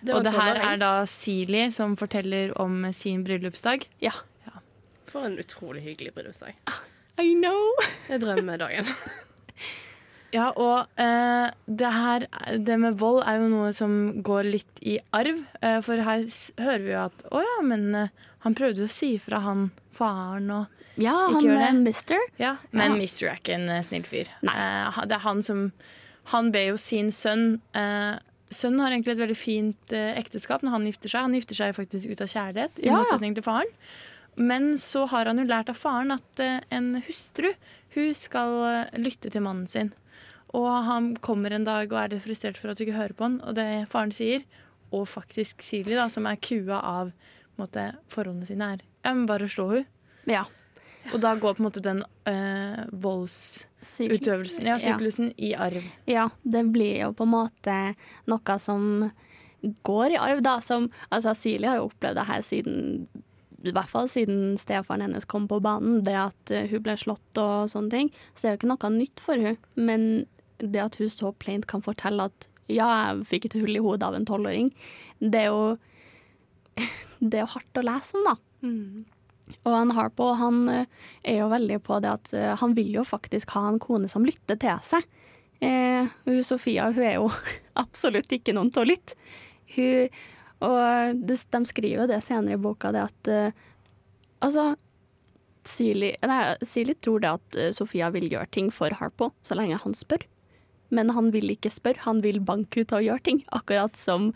Det Og det her er da Sili som forteller om sin bryllupsdag. Ja. For en utrolig hyggelig bryllupsdag. I know. Jeg drømmer dagen. Ja, og eh, det her Det med vold er jo noe som går litt i arv. Eh, for her s hører vi jo at å ja, men eh, han prøvde jo å si fra han faren og Ja, han er mister. Ja, men Ja. Mister er ikke en snill fyr. Nei. Eh, det er han som Han ber jo sin sønn eh, Sønnen har egentlig et veldig fint eh, ekteskap når han gifter seg. Han gifter seg faktisk ut av kjærlighet, i Ja, motsetning til faren. Men så har han jo lært av faren at eh, en hustru hun skal eh, lytte til mannen sin. Og han kommer en dag og er litt frustrert for at du ikke hører på han. Og det faren sier, og faktisk Silje, da, som er kua av måte, forholdene sine, er ja, men bare slå hun. Ja. Og da går på en måte den eh, voldsutøvelsen, ja, Ja. i arv. Ja, det blir jo på en måte noe som går i arv, da. Som, altså, Silje har jo opplevd det her siden i hvert fall siden stefaren hennes kom på banen, det at eh, hun ble slått og sånne ting. Så det er jo ikke noe nytt for hun. Men det at hun så plaint kan fortelle at ja, jeg fikk et hull i hodet av en tolvåring, det er jo Det er jo hardt å lese om, da. Og han Harpo han eh, er jo veldig på det at eh, han vil jo faktisk ha en kone som lytter til seg. Eh, Sofia hun er jo absolutt ikke noen til å lytte. Hun, og det, de skriver det senere i boka, det at eh, Altså, Sili, tror det at eh, Sofia vil gjøre ting for Harpo, så lenge han spør. Men han vil ikke spørre, han vil banke ut og gjøre ting. Akkurat som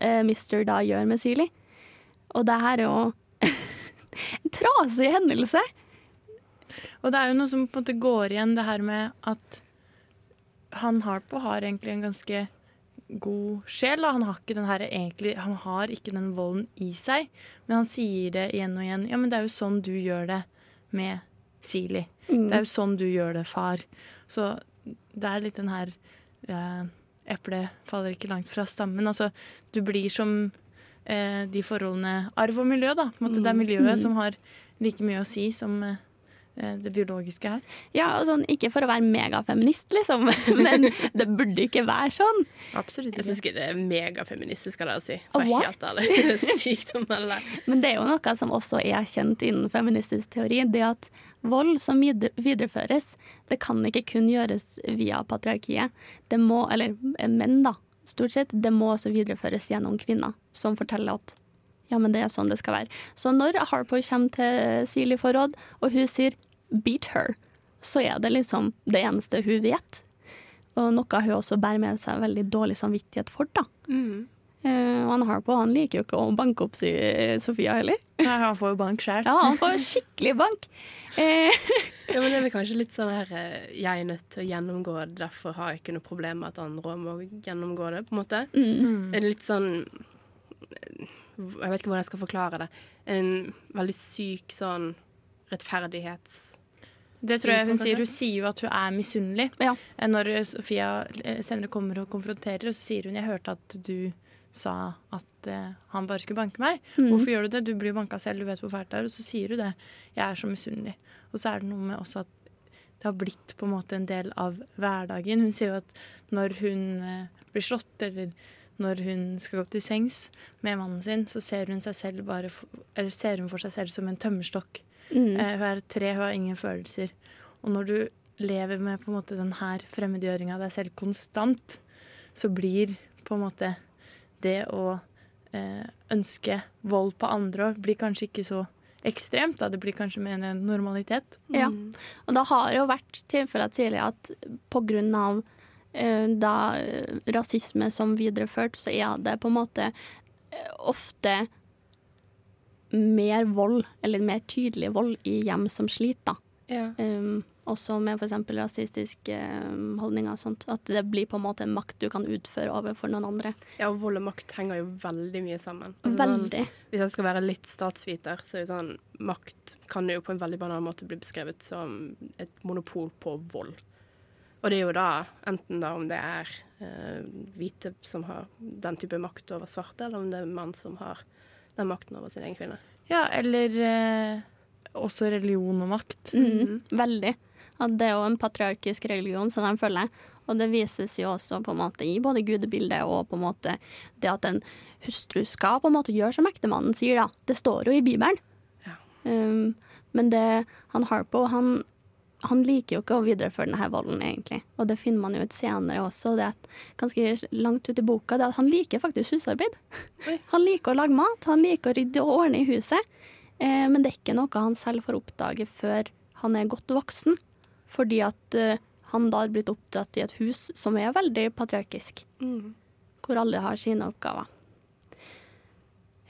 eh, Mister da gjør med Sili. Og det her er jo en trasig hendelse. Og det er jo noe som på en måte går igjen, det her med at han Harpo har egentlig en ganske god sjel. Da. Han har ikke den her egentlig, han har ikke den volden i seg, men han sier det igjen og igjen. Ja, men det er jo sånn du gjør det med Sili. Mm. Det er jo sånn du gjør det, far. Så det er litt den her eh, Eplet faller ikke langt fra stammen. Altså, du blir som eh, de forholdene Arv og miljø, da. På en måte. Det er Mm. miljøet Mm. som har like mye å si som eh, eh, det biologiske her. Ja, og sånn, Ikke for å være megafeminist, liksom, men det burde ikke være sånn. Absolutt Jeg syns ikke det er megafeministisk, skal jeg si. Oh, For what? helt ærlig. Det sykt å melde. Men det er jo noe som også er kjent innen feministisk teori. Det at vold som videreføres, det kan ikke kun gjøres via patriarkiet. Det må, eller eh, menn, da, stort sett. Det må også videreføres gjennom kvinner, som forteller at ja, men det er sånn det skal være. Så når Harpo kommer til Silje for råd, og hun sier 'beat her', så er det liksom det eneste hun vet. Og noe hun også bærer med seg veldig dårlig samvittighet for, da. Eh, og han Harpo han liker jo ikke å banke opp si, Sofia heller. Nei, han får jo bank sjøl. Ja, han får skikkelig bank. Eh, Ja, men det er vel kanskje litt sånn her eh, Jeg er nødt til å gjennomgå det, derfor har jeg ikke noe problem med at andre må gjennomgå det, på en måte. Mm. Er litt sånn eh, Jeg vet ikke hvordan jeg skal forklare det. En veldig syk sånn rettferdighets... Det tror jeg hun sier. Hun sier jo at hun er misunnelig. Ja. Når Sofia eh, senere kommer og konfronterer, og så sier hun 'jeg hørte at du sa at uh, han bare skulle banke meg'. Mm. Hvorfor gjør du det? Du blir banka selv, du vet hvor fælt det er. Og så sier du det. 'Jeg er så misunnelig'. Og så er det noe med også at det har blitt på en måte en del av hverdagen. Hun sier jo at når hun uh, blir slått, eller når hun skal gå opp til sengs med mannen sin, så ser hun, seg selv bare for, eller ser hun for seg selv som en tømmerstokk. Mm. Uh, hun er tre, hun har ingen følelser. Og når du lever med på en måte den her fremmedgjøringa av deg selv konstant, så blir på en måte det å eh, ønske vold på andre blir kanskje ikke så ekstremt. Da. Det blir kanskje mer en normalitet. Ja, og det har jo vært tilfeller tidligere at av eh, da eh, rasisme som videreført, så er det på en måte eh, ofte mer vold, eller mer tydelig vold, i hjem som sliter. Ja. Um, også med f.eks. rasistiske um, holdninger og sånt. At det blir på en måte en makt du kan utføre overfor noen andre. Ja, og vold og makt henger jo veldig mye sammen. Altså, Veldig. hvis jeg skal være litt statsviter, så er jo sånn Makt kan jo på en veldig banal måte bli beskrevet som et monopol på vold. Og det er jo da enten da om det er eh, hvite som har den type makt over svarte, eller om det er mann som har den makten over sin egen kvinne. Ja, eller eh, også religion og makt. Mm, veldig. At det er jo en patriarkisk religion, som de følger. Og det vises jo også på en måte i både gudebildet og på en måte det at en hustru skal på en måte gjøre som ektemannen sier, da. Det står jo i Bibelen. Um, men det, han Harpo, han, han liker jo ikke å videreføre denne volden, egentlig. Og det finner man jo ut senere også. Det er ganske langt ut i boka det at han liker faktisk husarbeid. Han liker å lage mat, han liker å rydde og ordne i huset. Eh, men det er ikke noe han selv får oppdage før han er godt voksen. Fordi at uh, han da har blitt oppdratt i et hus som er veldig patriarkisk. Hvor alle har sine oppgaver.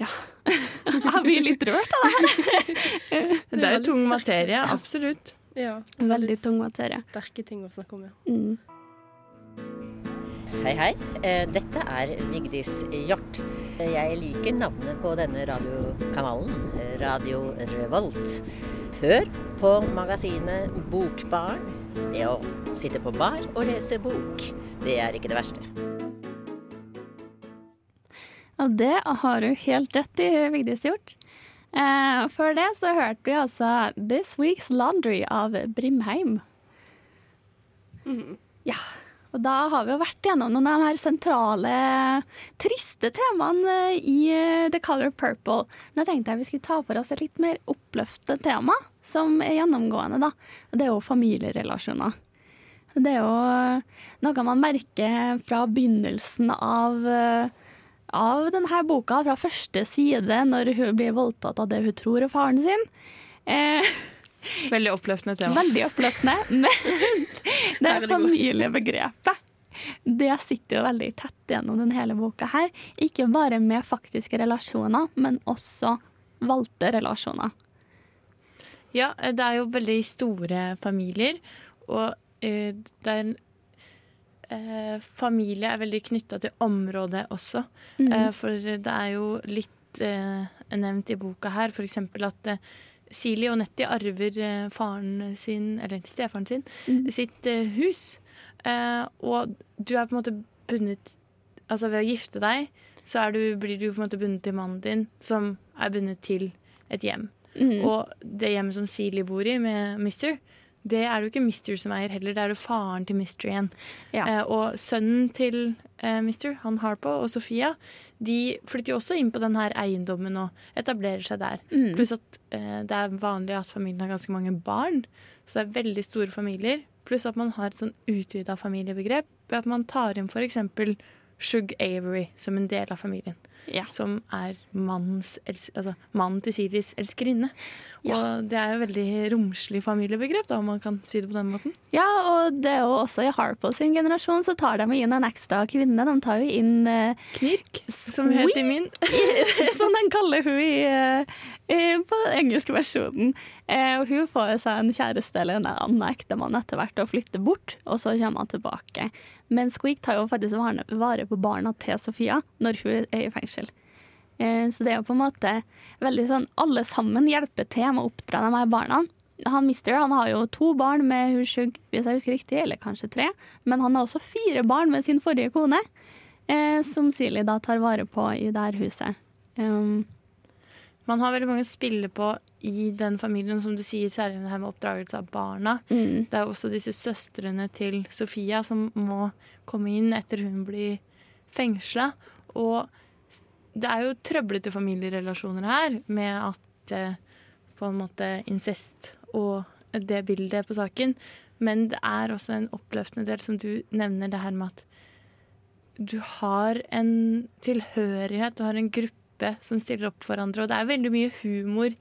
Ja. Jeg blir litt rørt av det her. Det er jo tung materie, absolutt. Ja, Veldig tung materie. Sterke ting å snakke om, ja. Mm. Hei, hei. Eh, Dette er Vigdis Hjort. Jeg liker navnet på denne radiokanalen, Radio Revolt. Hør på magasinet Bokbarn. Det å sitte på bar og lese bok, det er ikke det verste. Ja, det har du helt rett i, Vigdis Hjort. Eh, før det så hørte vi altså This Week's Laundry av Brimheim. Ja, og da har vi jo vært gjennom noen av de her sentrale, triste temaene i eh, The Color Purple. Men jeg tenkte jeg vi skulle ta for oss et litt mer oppløftende tema, som er gjennomgående, da. Og det er jo familierelasjoner. Det er jo noe man merker fra begynnelsen av, eh, av denne boka, fra første side, når hun blir voldtatt av det hun tror er faren sin. Eh, Veldig oppløftende tema. Veldig oppløftende, men det familiebegrepet det sitter jo veldig tett gjennom den hele boka her. Ikke bare med faktiske relasjoner, men også valgte relasjoner. Ja, det er jo veldig store familier, og uh, det er en eh, Familie er veldig knytta til området også. Mm. Eh, for det er jo litt eh, nevnt i boka her, f.eks. at eh, Silje og Nettie arver eh, faren sin, eller stefaren sin, sitt eh, hus. Eh, og du er på en måte bundet Altså ved å gifte deg, så er du, blir du på en måte bundet til mannen din, som er bundet til et hjem. Mm. Og det hjemmet som Seeley bor i med Mister, det er det jo ikke Mister som eier heller, det er jo faren til Mister igjen. Eh, og sønnen til eh, Mister, han Harpo og Sofia, de flytter jo også inn på den her eiendommen og etablerer seg der. Mm. Pluss at eh, det er vanlig at familien har ganske mange barn, så det er veldig store familier. Pluss at man har et sånn utvida familiebegrep ved at man tar inn f.eks. Shug Avery som en del av familien. Som er mannens, altså, mannen til Siris elskerinne. Og det er jo veldig romslig familiebegrep, da, om man kan si det på den måten. Ja, og det er jo også i Harpo sin generasjon så tar de inn en ekstra kvinne. De tar jo inn uh, Knirk, som heter min. som de kaller hun i, eh, i, på den engelske versjonen. Eh, og hun får seg en kjæreste eller en annen ektemann etter hvert og flytter bort, og så kommer han tilbake. Men Squeak tar jo faktisk vare, på barna til Sofia når hun er i fengsel. Eh, så det er jo på en måte veldig sånn Alle sammen hjelper til med å oppdra de her barna. Han Mister han har jo to barn med Hushug, hvis jeg husker riktig, eller kanskje tre. Men han har også fire barn med sin forrige kone, eh, som Silje da tar vare på i det her huset. Um, Man har veldig mange å på i den familien, som du sier, særlig det her med oppdragelse av barna. Mm. Det er også disse søstrene til Sofia som må komme inn etter hun blir fengsla. Og det er jo trøblete familierelasjoner her, med at eh, på en måte incest og det bildet på saken. Men det er også en oppløftende del, som du nevner, det her med at du har en tilhørighet, du har en gruppe som stiller opp for hverandre. Og det er veldig mye humor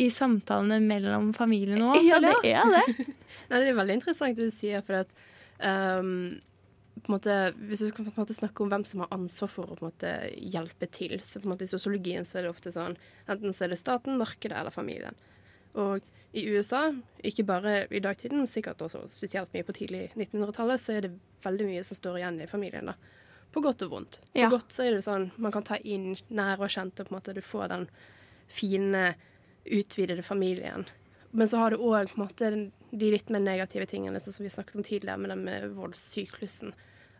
i samtalene mellom familiene òg. Ja, det er det. Nei, det er veldig interessant det du sier, for at um, måte, Hvis du skal på en måte snakke om hvem som har ansvar for å på en måte hjelpe til, så på en måte i sosiologien så er det ofte sånn enten så er det staten, markedet eller familien. Og i USA, ikke bare i dagtiden, men sikkert også spesielt mye på tidlig 1900-tallet, så er det veldig mye som står igjen i familien. da. På godt og vondt. På Ja. godt så er det sånn man kan ta inn nære og kjente, på en måte du får den fine, utvidede familien. Men så har du òg de litt mer negative tingene sånn som vi snakket om tidligere, med den med voldssyklusen.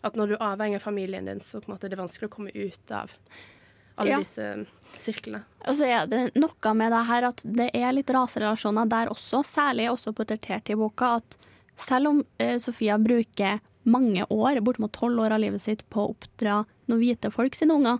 At når du er avhengig av familien din, så måte er det vanskelig å komme ut av alle Ja. disse sirklene. Og så er det noe med det her at det er litt raserelasjoner der også, særlig også portrettert i boka, at selv om uh, Sofia bruker mange år, bortimot tolv år av livet sitt, på å oppdra noen hvite folk sine unger,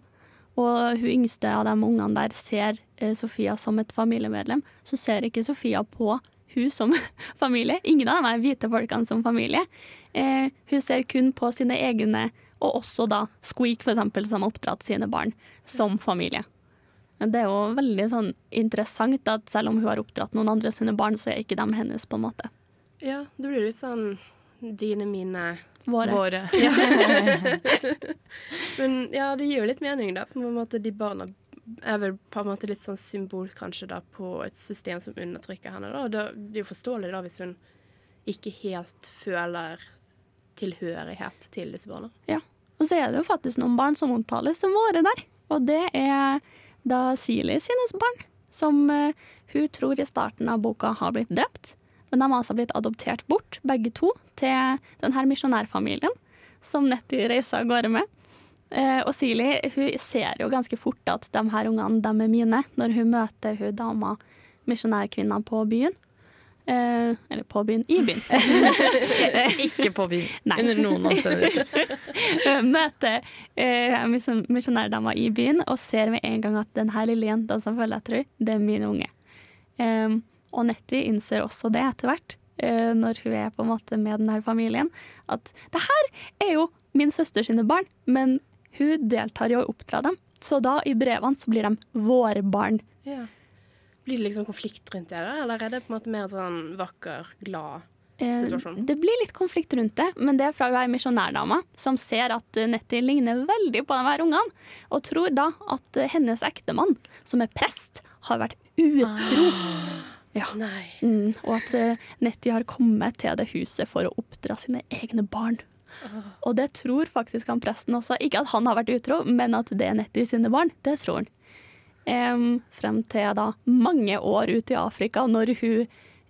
og hun yngste av de ungene der ser eh, Sofia som et familiemedlem, så ser ikke Sofia på hun som familie. Ingen av de hvite folkene som familie. Eh, hun ser kun på sine egne, og også da Squeak, for eksempel, som har oppdratt sine barn som familie. Det er jo veldig sånn interessant at selv om hun har oppdratt noen andre sine barn, så er ikke de hennes, på en måte. Ja, det blir litt sånn dine, mine Våre. Våre. Ja. Men ja, det gir jo litt mening, da. På en måte De barna er vel på en måte litt sånn symbol kanskje da på et system som undertrykker henne. da. Og Det er jo forståelig da hvis hun ikke helt føler tilhørighet til disse barna. Ja. Og så er det jo faktisk noen barn som omtales som våre der. Og det er da Silje sine barn, som eh, hun tror i starten av boka har blitt drept. Men de har altså blitt adoptert bort, begge to, til denne misjonærfamilien som Nettie reiser av gårde med. Eh, og Silje hun ser jo ganske fort at de her ungene de er mine, når hun møter hun dama, misjonærkvinna, på byen. Eh, eller på byen, i byen. Ikke på byen, Nei. under noen omstendigheter. Møter eh, misjonærdama i byen og ser med en gang at den her lille jenta som følger etter henne, det er min unge. Um, og Nettie innser også det etter hvert, eh, når hun er på en måte med denne familien, at det her er jo min søster sine barn, men hun deltar i å oppdra dem. Så da, i brevene, så blir de våre barn. Ja. Blir det liksom konflikt rundt det, da? Eller er det på en måte mer sånn vakker, glad Eh, situasjon? Det blir litt konflikt rundt det, men det er fra hun er misjonærdama, som ser at Nettie ligner veldig på de her ungene, og tror da at hennes ektemann, som er prest, har vært utro. Ja. Mm, og at eh, Nettie har kommet til det huset for å oppdra sine egne barn. Og det tror faktisk han presten også. Ikke at han har vært utro, men at det er Nettie sine barn. Det tror han. Um, frem til da mange år ute i Afrika, når hun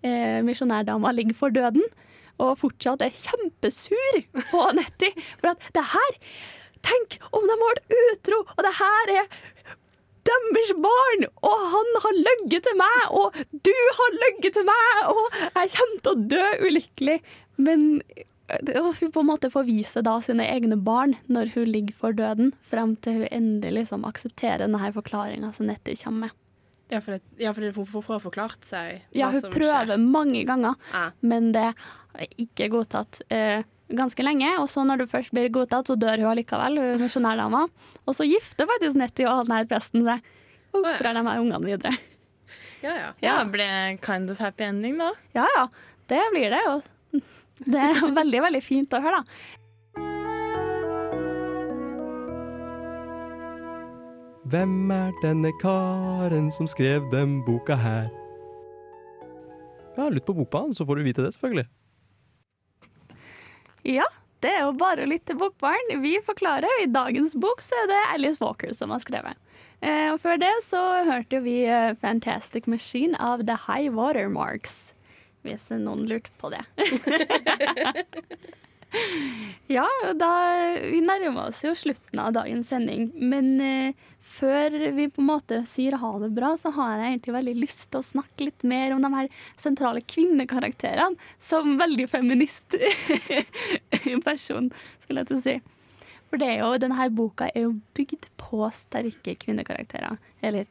eh, misjonærdama ligger for døden, og fortsatt er kjempesur på Nettie. For at det her Tenk om de har vært utro, og det her er deres barn, og han har løyet til meg, og du har løyet til meg, og jeg kommer til å dø ulykkelig. Men og hun på en måte vise da sine egne barn når hun ligger for døden, frem til hun endelig liksom aksepterer denne forklaringa som Nettie kommer med. Ja, for, det, ja, for hun får forklart seg hva Ja, hva hun prøver skjer. mange ganger, Ja. men det er ikke godtatt eh, ganske lenge. Og så når det først blir godtatt, så dør hun allikevel, hun misjonærdama. Og så gifter faktisk Nettie og han her presten seg, og oppdrar de her ungene videre. Ja, ja. Ja, det ble kind of happy ending, da. Ja ja, det blir det. Og det er veldig, veldig fint å høre, da. Hvem er denne karen som skrev den boka her? Ja, lytt på Bokbanen, så får du vite det, selvfølgelig. Ja, det er jo bare å lytte til Bokbarn. Vi forklarer. I dagens bok så er det Alice Walker som har skrevet. Eh, og før det så hørte vi eh, Fantastic Machine av The High Watermarks. Hvis noen lurte på det. ja, da, vi nærmer oss jo slutten av dagens sending. Men eh, før vi på en måte sier ha det bra, så har jeg egentlig veldig lyst til å snakke litt mer om de her sentrale kvinnekarakterene. Som veldig feminist person, skulle jeg til å si. For det er jo, denne boka er jo bygd på sterke kvinnekarakterer. Eller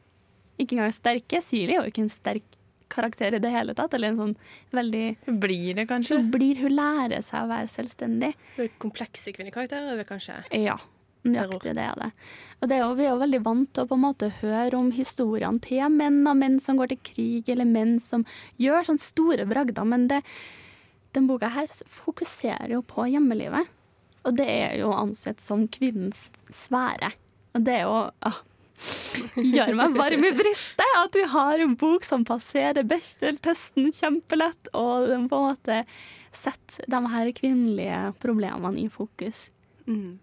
ikke engang sterke. Siri er jo ikke en sterk karakter i det hele tatt. Eller en sånn veldig Hun Blir det kanskje? Hun blir, hun lærer seg å være selvstendig. Komplekse kvinnekarakterer, er kanskje Ja, nøyaktig det er det. Og det er jo, vi er jo veldig vant til å på en måte høre om historiene til menn, og menn som går til krig, eller menn som gjør sånne store bragder, men det, den boka her fokuserer jo på hjemmelivet. Og det er jo ansett som kvinnens sfære. Og det er jo ah, Gjør meg varm i brystet at vi har en bok som passerer Bechdel-testen kjempelett, og den på en måte setter de her kvinnelige problemene i fokus. Mm.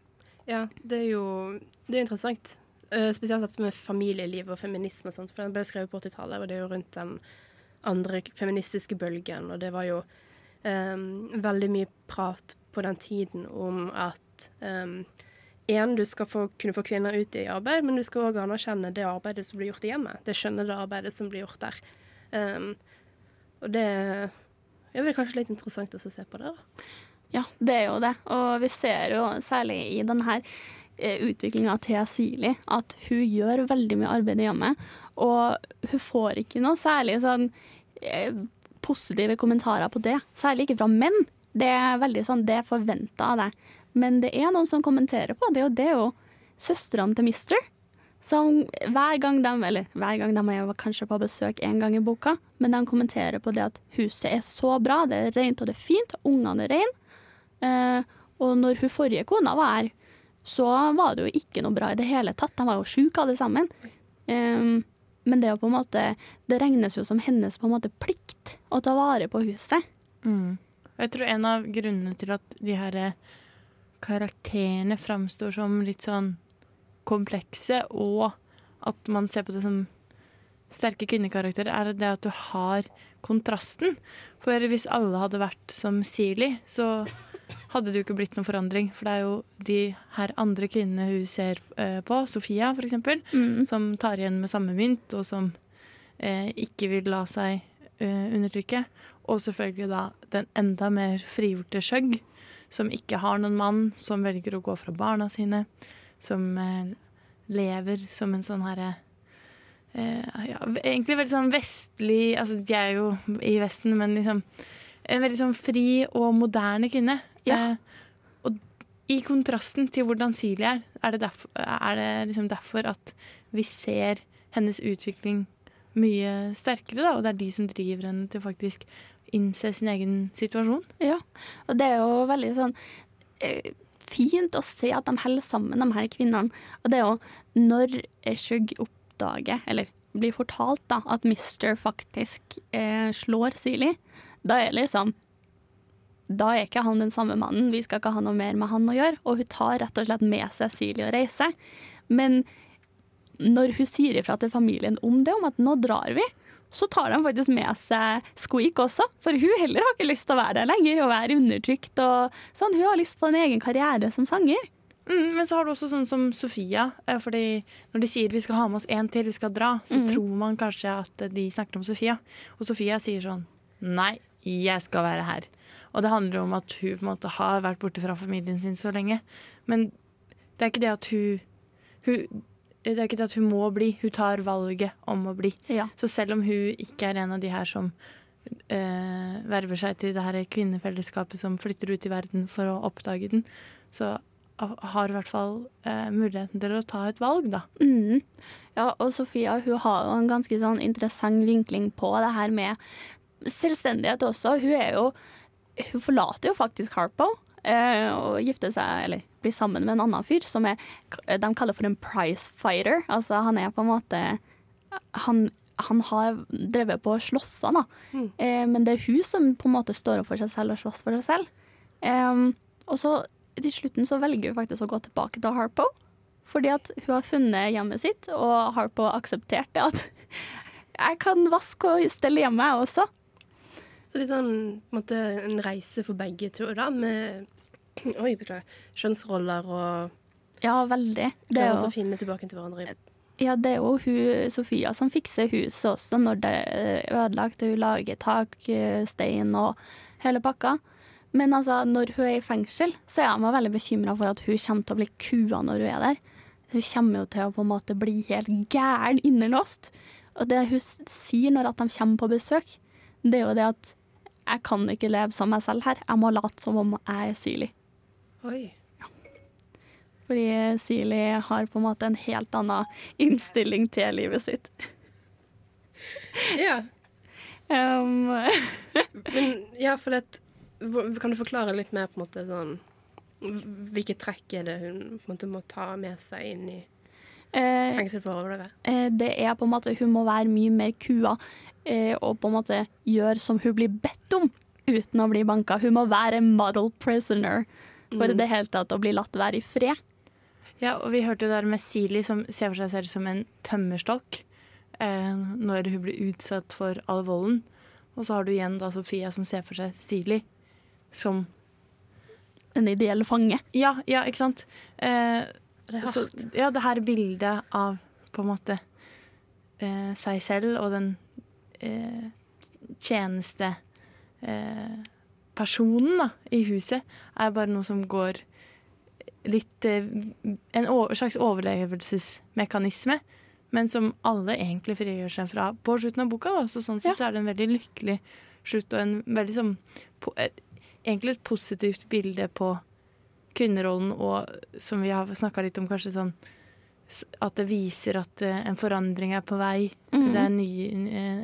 Ja, det er jo det er interessant. Uh, spesielt dette med familieliv og feminisme og sånt. For den ble skrevet på 80-tallet, og det er jo rundt den andre feministiske bølgen. Og det var jo um, veldig mye prat på den tiden om at um, en, du skal få, kunne få kvinner ut i arbeid, men du skal òg anerkjenne det arbeidet som blir gjort i hjemmet. Det skjønne det arbeidet som blir gjort der. Um, og det er vel kanskje litt interessant å se på det, da. Ja, det er jo det. Og vi ser jo særlig i denne utviklinga til Sili at hun gjør veldig mye arbeid i hjemmet. Og hun får ikke noe særlig sånn eh, positive kommentarer på det. Særlig ikke fra menn. Det er veldig sånn, det er forventa av deg. Men det er noen som kommenterer på det, og det er jo søstrene til Mister. Som hver gang de eller hver gang de er kanskje på besøk en gang i boka, men de kommenterer på det at huset er så bra, det er rent og det er fint, ungene er rene. Eh, og når hun forrige kona var her, så var det jo ikke noe bra i det hele tatt. De var jo sjuke alle sammen. Eh, men det, er på en måte, det regnes jo som hennes på en måte plikt å ta vare på huset. Mm. Jeg tror en av grunnene til at de her karakterene framstår som litt sånn komplekse, og at man ser på det som sterke kvinnekarakterer, er det at du har kontrasten. For hvis alle hadde vært som Sirli, så hadde det jo ikke blitt noen forandring. For det er jo de her andre kvinnene hun ser eh, på, Sofia f.eks., Mm. som tar igjen med samme mynt, og som eh, ikke vil la seg eh, undertrykke. Og selvfølgelig da den enda mer frigjorte Skjøgg, som ikke har noen mann, som velger å gå fra barna sine, som eh, lever som en sånn herre eh, ja, egentlig veldig sånn vestlig Altså, de er jo i Vesten, men liksom en veldig sånn fri og moderne kvinne. Ja. Eh, og i kontrasten til hvordan Silje er, er det, derfor, er det liksom derfor at vi ser hennes utvikling mye sterkere, da, og det er de som driver henne til faktisk innse sin egen situasjon. Ja, og det er jo veldig sånn eh, fint å se at de holder sammen, de her kvinnene. Og det er jo når Eshug oppdager, eller blir fortalt, da, at Mister faktisk eh, slår Sili, da er liksom Da er ikke han den samme mannen, vi skal ikke ha noe mer med han å gjøre. Og hun tar rett og slett med seg Silje og reiser. Men når hun sier ifra til familien om det, om at nå drar vi, så tar de faktisk med seg Squeak også. For hun heller har ikke lyst til å være der lenger og være undertrykt. og sånn. Hun har lyst på en egen karriere som sanger. Mm, men så har du også sånn som Sofia. eh, Fordi når de sier vi skal ha med oss en til, vi skal dra, så mm. tror man kanskje at de snakker om Sofia. Og Sofia sier sånn Nei, jeg skal være her. Og det handler om at hun på en måte har vært borte fra familien sin så lenge. Men det er ikke det at hun, hun det er ikke det at hun må bli, hun tar valget om å bli. Så selv om hun ikke er en av de her som eh, verver seg til det her kvinnefellesskapet som flytter ut i verden for å oppdage den, så har i hvert fall eh, muligheten til å ta et valg, da. Mm. Ja, og Sofia hun har jo en ganske sånn interessant vinkling på det her med selvstendighet også. Hun er jo Hun forlater jo faktisk Harpo eh, og gifter seg, eller blir sammen med en annen fyr som er, de kaller for en prize fighter. Altså han er på en måte Han, han har drevet på og han, da. Eh, men det er hun som på en måte står opp for seg selv og slåss for seg selv. Eh, og så til slutten så velger hun faktisk å gå tilbake til Harpo. Fordi at hun har funnet hjemmet sitt, og Harpo aksepterte at jeg kan vaske og stelle hjemme, jeg også. Så litt sånn på en, måte, en reise for begge to, da, med Oi, beklager. Kjønnsroller og Ja, veldig. Det er å finne tilbake til hverandre. Ja, det er jo hun, Sofia som fikser huset også når det er ødelagt. Hun lager takstein og hele pakka. Men altså, når hun er i fengsel, så er jeg veldig bekymra for at hun kommer til å bli kua når hun er der. Hun kommer jo til å på en måte bli helt gæren innelåst. Og det hun sier når at de kommer på besøk, det er jo det at jeg kan ikke leve som meg selv her. Jeg må late som om jeg er Sili. Oi. Fordi Sili har på en måte en helt annen innstilling til livet sitt. Ja. Um, Men ja, for det Kan du forklare litt mer på en måte sånn Hvilke trekk er det hun på en måte må ta med seg inn i Eh, fengsel for å overleve? eh, det er på en måte Hun må være mye mer kua eh, og på en måte gjøre som hun blir bedt om, uten å bli banka. Hun må være model prisoner for Mm. det hele tatt å bli latt være i fred. Ja, og vi hørte jo der med Sili som ser for seg selv som en tømmerstokk eh, når hun blir utsatt for all volden. Og så har du igjen da Sofia som ser for seg Sili som En ideell fange. Ja, ja ikke sant? Eh, det så, ja, det her bildet av på en måte eh, seg selv og den eh, tjeneste eh, personen da, i huset er bare noe som går litt eh, En slags overlevelsesmekanisme, men som alle egentlig frigjør seg fra på slutten av boka. Da. Så sånn sett så er det en veldig lykkelig slutt og en veldig sånn på, Egentlig et positivt bilde på kvinnerollen, og som vi har snakka litt om, kanskje sånn at det viser at eh, en forandring er på vei. Mm. Det er en ny,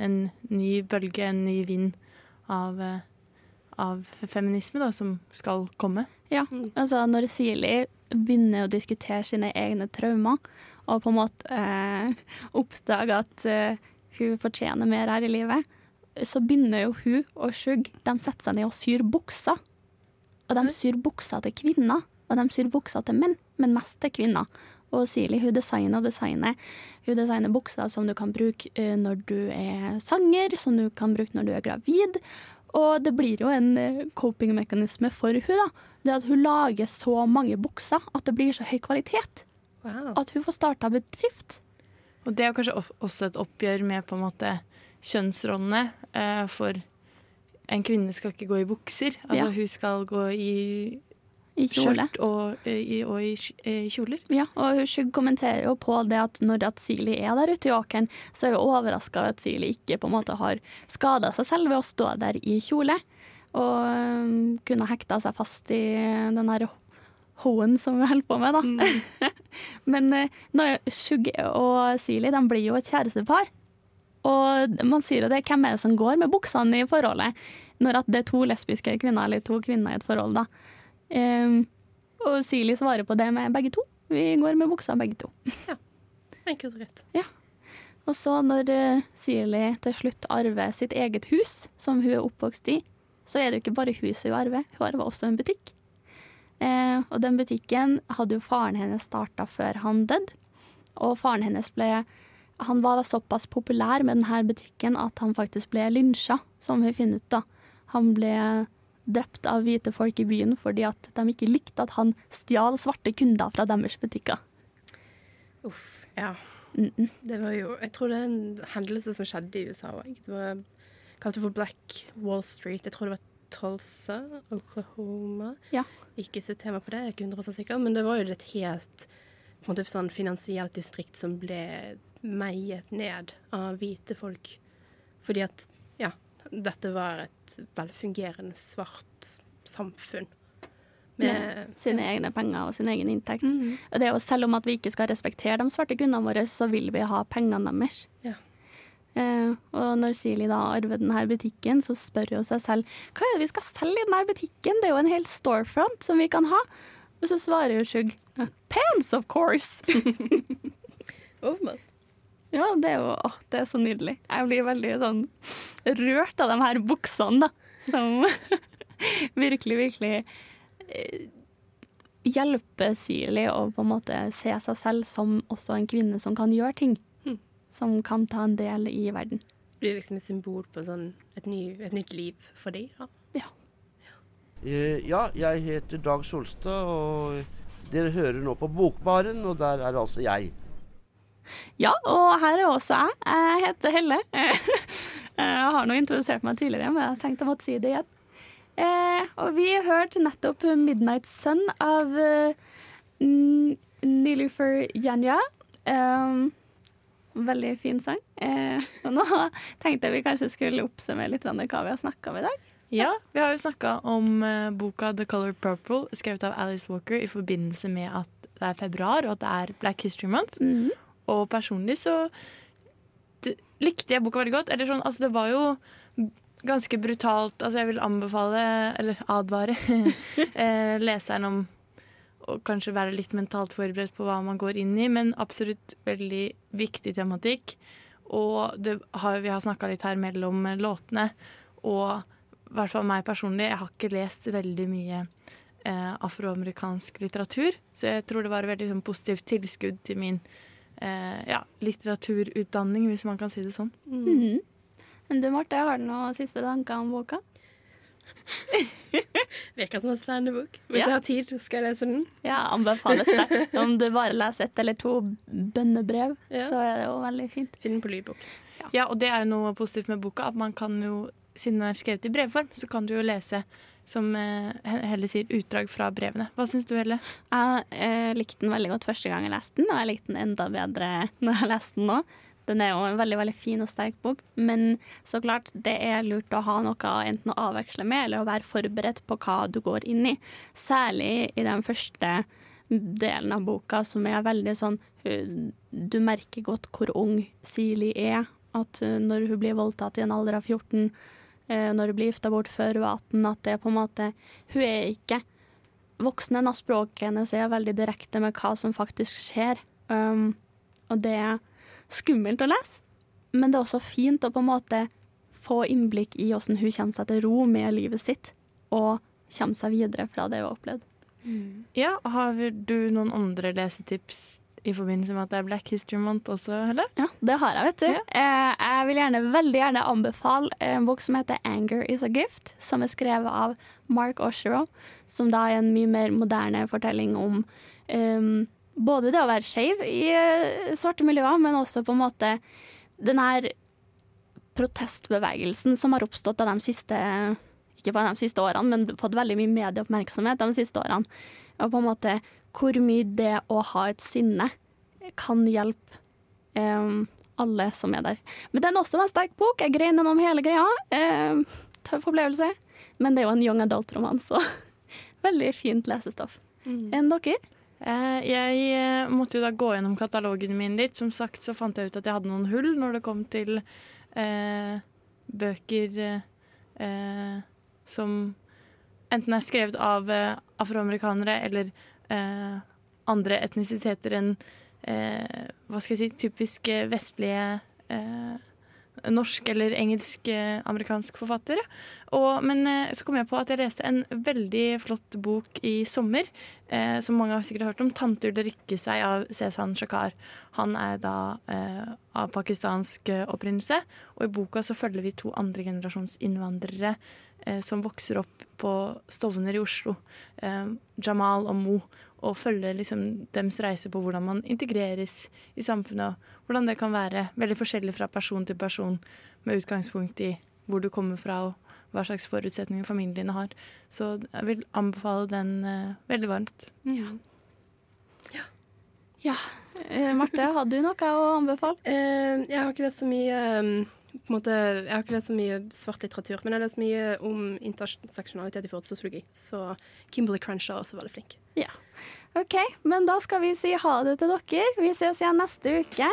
en ny bølge, en ny vind av, eh, av feminisme da, som skal komme. Ja, altså når Sili begynner å diskutere sine egne traumer, og på en måte eh, oppdager at eh, hun fortjener mer her i livet, så begynner jo hun og Sjugg, De setter seg ned og syr bukser. Og de syr bukser til kvinner, og de syr bukser til menn, men mest til kvinner. Og Sili hun designer og designer. Hun designer bukser som du kan bruke eh, når du er sanger, som du kan bruke når du er gravid. Og det blir jo en eh, coping-mekanisme for hun da. Det at hun lager så mange bukser at det blir så høy kvalitet. At hun får starta bedrift. Og det er kanskje også et oppgjør med på en måte kjønnsrollene. Eh, for en kvinne skal ikke gå i bukser. Altså Ja. hun skal gå i, I kjole. skjørt og, eh, i, og i eh, kjoler. Ja, og Shug kommenterer jo på det at når at Sili er der ute i åkeren, så er hun overraska over at Sili ikke på en måte har skada seg selv ved å stå der i kjole. Og øhm, kunne hekta seg fast i den her hoen som vi holder på med, da. Men eh, når Shug og Sili de blir jo et kjærestepar. Og man sier jo det, hvem er det som går med buksene i forholdet? Når at det er to lesbiske kvinner, eller to kvinner i et forhold, da. Ehm, og Sili svarer på det med begge to. Vi går med buksa begge to. Enkelt og greit. Og så når uh, Sili til slutt arver sitt eget hus, som hun er oppvokst i, så er det jo ikke bare huset hun arver, hun arver også en butikk. Eh, og den butikken hadde jo faren hennes starta før han døde. Og faren hennes ble Han var såpass populær med denne butikken at han faktisk ble lynsja, som vi finner ut, da. Han ble drept av hvite folk i byen fordi at de ikke likte at han stjal svarte kunder fra deres butikker. Uff, ja. Det var jo Jeg tror det er en hendelse som skjedde i USA òg. Det var kalt for Black Wall Street. Jeg tror det var Tulsa, Oklahoma. Ja. Ikke så tema på det, jeg er ikke 100 sikker, men det var jo et helt på en måte, sånn finansielt distrikt som ble meiet ned av hvite folk. Fordi at, dette var et velfungerende svart samfunn. Med sine egne penger og sin egen inntekt. Og det er jo selv om at vi ikke skal respektere de svarte kundene våre, så vil vi ha pengene deres. Ja. Eh, og når Sili da arver denne butikken, så spør hun seg selv hva er det vi skal selge i denne butikken? Det er jo en hel storefront som vi kan ha. Og så svarer jo Shug pants, of course. Ja, det er jo å, det er så nydelig. Jeg blir veldig sånn rørt av de her buksene, da. Som virkelig, virkelig eh, hjelper Sili å på en måte se seg selv som også en kvinne som kan gjøre ting. Som kan ta en del i verden. Blir liksom et symbol på sånn et, ny, et nytt liv for deg, da. Eh, ja, jeg heter Dag Solstad, og dere hører nå på Bokbaren, og der er altså jeg. Ja, og her er også jeg. Jeg heter Helle. Jeg har nå introdusert meg tidligere, men jeg tenkte jeg måtte si det igjen. Eh, og vi hørte nettopp 'Midnight Sun' av eh, Nilufer Janja. Veldig fin sang. Eh, og nå tenkte jeg vi kanskje skulle oppsummere litt hva vi har snakka om i dag. Ja, vi har jo snakka om boka 'The Color Purple', skrevet av Alice Walker i forbindelse med at det er februar, og at det er Black History Month. Og personlig så likte jeg boka veldig godt. Eller sånn, altså det var jo ganske brutalt. Altså jeg vil anbefale, eller advare, eh, leseren om å kanskje være litt mentalt forberedt på hva man går inn i, men absolutt veldig viktig tematikk. Og har, vi har snakka litt her mellom låtene, og i hvert fall meg personlig, jeg har ikke lest veldig mye eh, afroamerikansk litteratur, så jeg tror det var et veldig sånn, positivt tilskudd til min eh, ja, litteraturutdanning, hvis man kan si det sånn. Mhm. Men du Marte, har du noen siste tanker om boka? Virker som en spennende bok. Hvis Ja. jeg har tid, skal jeg lese den. Ja, anbefales sterkt. Om du bare leser ett eller to bønnebrev, Ja. så er det jo veldig fint. Finn den på lydbok. Ja, og det er jo noe positivt med boka, at man kan jo, siden den er skrevet i brevform, så kan du jo lese, som eh, Helle sier, utdrag fra brevene. Hva syns du, Helle? Jeg eh, likte den veldig godt første gang jeg leste den, og jeg likte den enda bedre når jeg leste den nå. Den er jo en veldig veldig fin og sterk bok, men så klart det er lurt å ha noe enten å avveksle med, eller å være forberedt på hva du går inn i. Særlig i den første delen av boka, som er veldig sånn Du merker godt hvor ung Sili er. At når hun blir voldtatt i en alder av 14, eh, når hun blir gifta bort før hun er 18, at det på en måte Hun er ikke voksen ennå. Språket hennes er veldig direkte med hva som faktisk skjer. Um, og det er skummelt å lese, men det er også fint å på en måte få innblikk i hvordan hun kommer seg til ro med livet sitt, og kommer seg videre fra det hun har opplevd. Ja, har du noen andre lesetips i forbindelse med at det er Black History Month også, Helle? Ja, det har jeg, vet du. Eh, jeg vil gjerne, veldig gjerne anbefale en bok som heter 'Anger Is A Gift', som er skrevet av Mark Oshero, som da er en mye mer moderne fortelling om um, både det å være skeiv i uh, svarte miljøer, men også på en måte den her protestbevegelsen som har oppstått av de siste ikke bare de siste årene, men fått veldig mye medieoppmerksomhet de siste årene. Og på en måte hvor mye det å ha et sinne kan hjelpe um, alle som er der. Men den er også en sterk bok. Jeg grein gjennom hele greia. Um, tøff opplevelse. Men det er jo en young adult-roman, så veldig fint lesestoff. Enn dere? Eh, jeg måtte jo da gå gjennom katalogen min litt. Som sagt så fant jeg ut at jeg hadde noen hull når det kom til eh, bøker eh, som enten er skrevet av eh, afroamerikanere eller eh, andre etnisiteter enn eh, hva skal jeg si, typisk eh, vestlige eh, norsk eller engelsk-amerikansk forfatter. Og, men eh, så kom jeg på at jeg leste en veldig flott bok i sommer, eh, som mange har sikkert hørt om, 'Tanter Ulrikke seg' av Cezan Shakar. Han er da eh, av pakistansk eh, opprinnelse, og i boka så følger vi to andregenerasjons innvandrere eh, som vokser opp på Stovner i Oslo, eh, Jamal og Mo, og følger liksom deres reise på hvordan man integreres i samfunnet, og hvordan det kan være veldig forskjellig fra person til person, med utgangspunkt i hvor du kommer fra og hva slags forutsetninger familien din har. Så jeg vil anbefale den eh, veldig varmt. Ja. Eh, Marte, hadde du noe å anbefale? Eh, jeg har ikke lest så mye på en måte, Jeg har ikke lest så mye svart litteratur, men jeg har lest mye om interseksjonalitet i forhold til sosiologi. Så Kimberley Crenshaw er også veldig flink. Ja. OK, men da skal vi si ha det til dere. Vi ses igjen neste uke.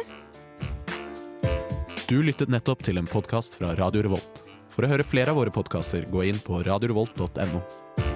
Du lyttet nettopp til en podkast fra Radio Revolt. For å høre flere av våre podkaster, gå inn på radiorevolt.no.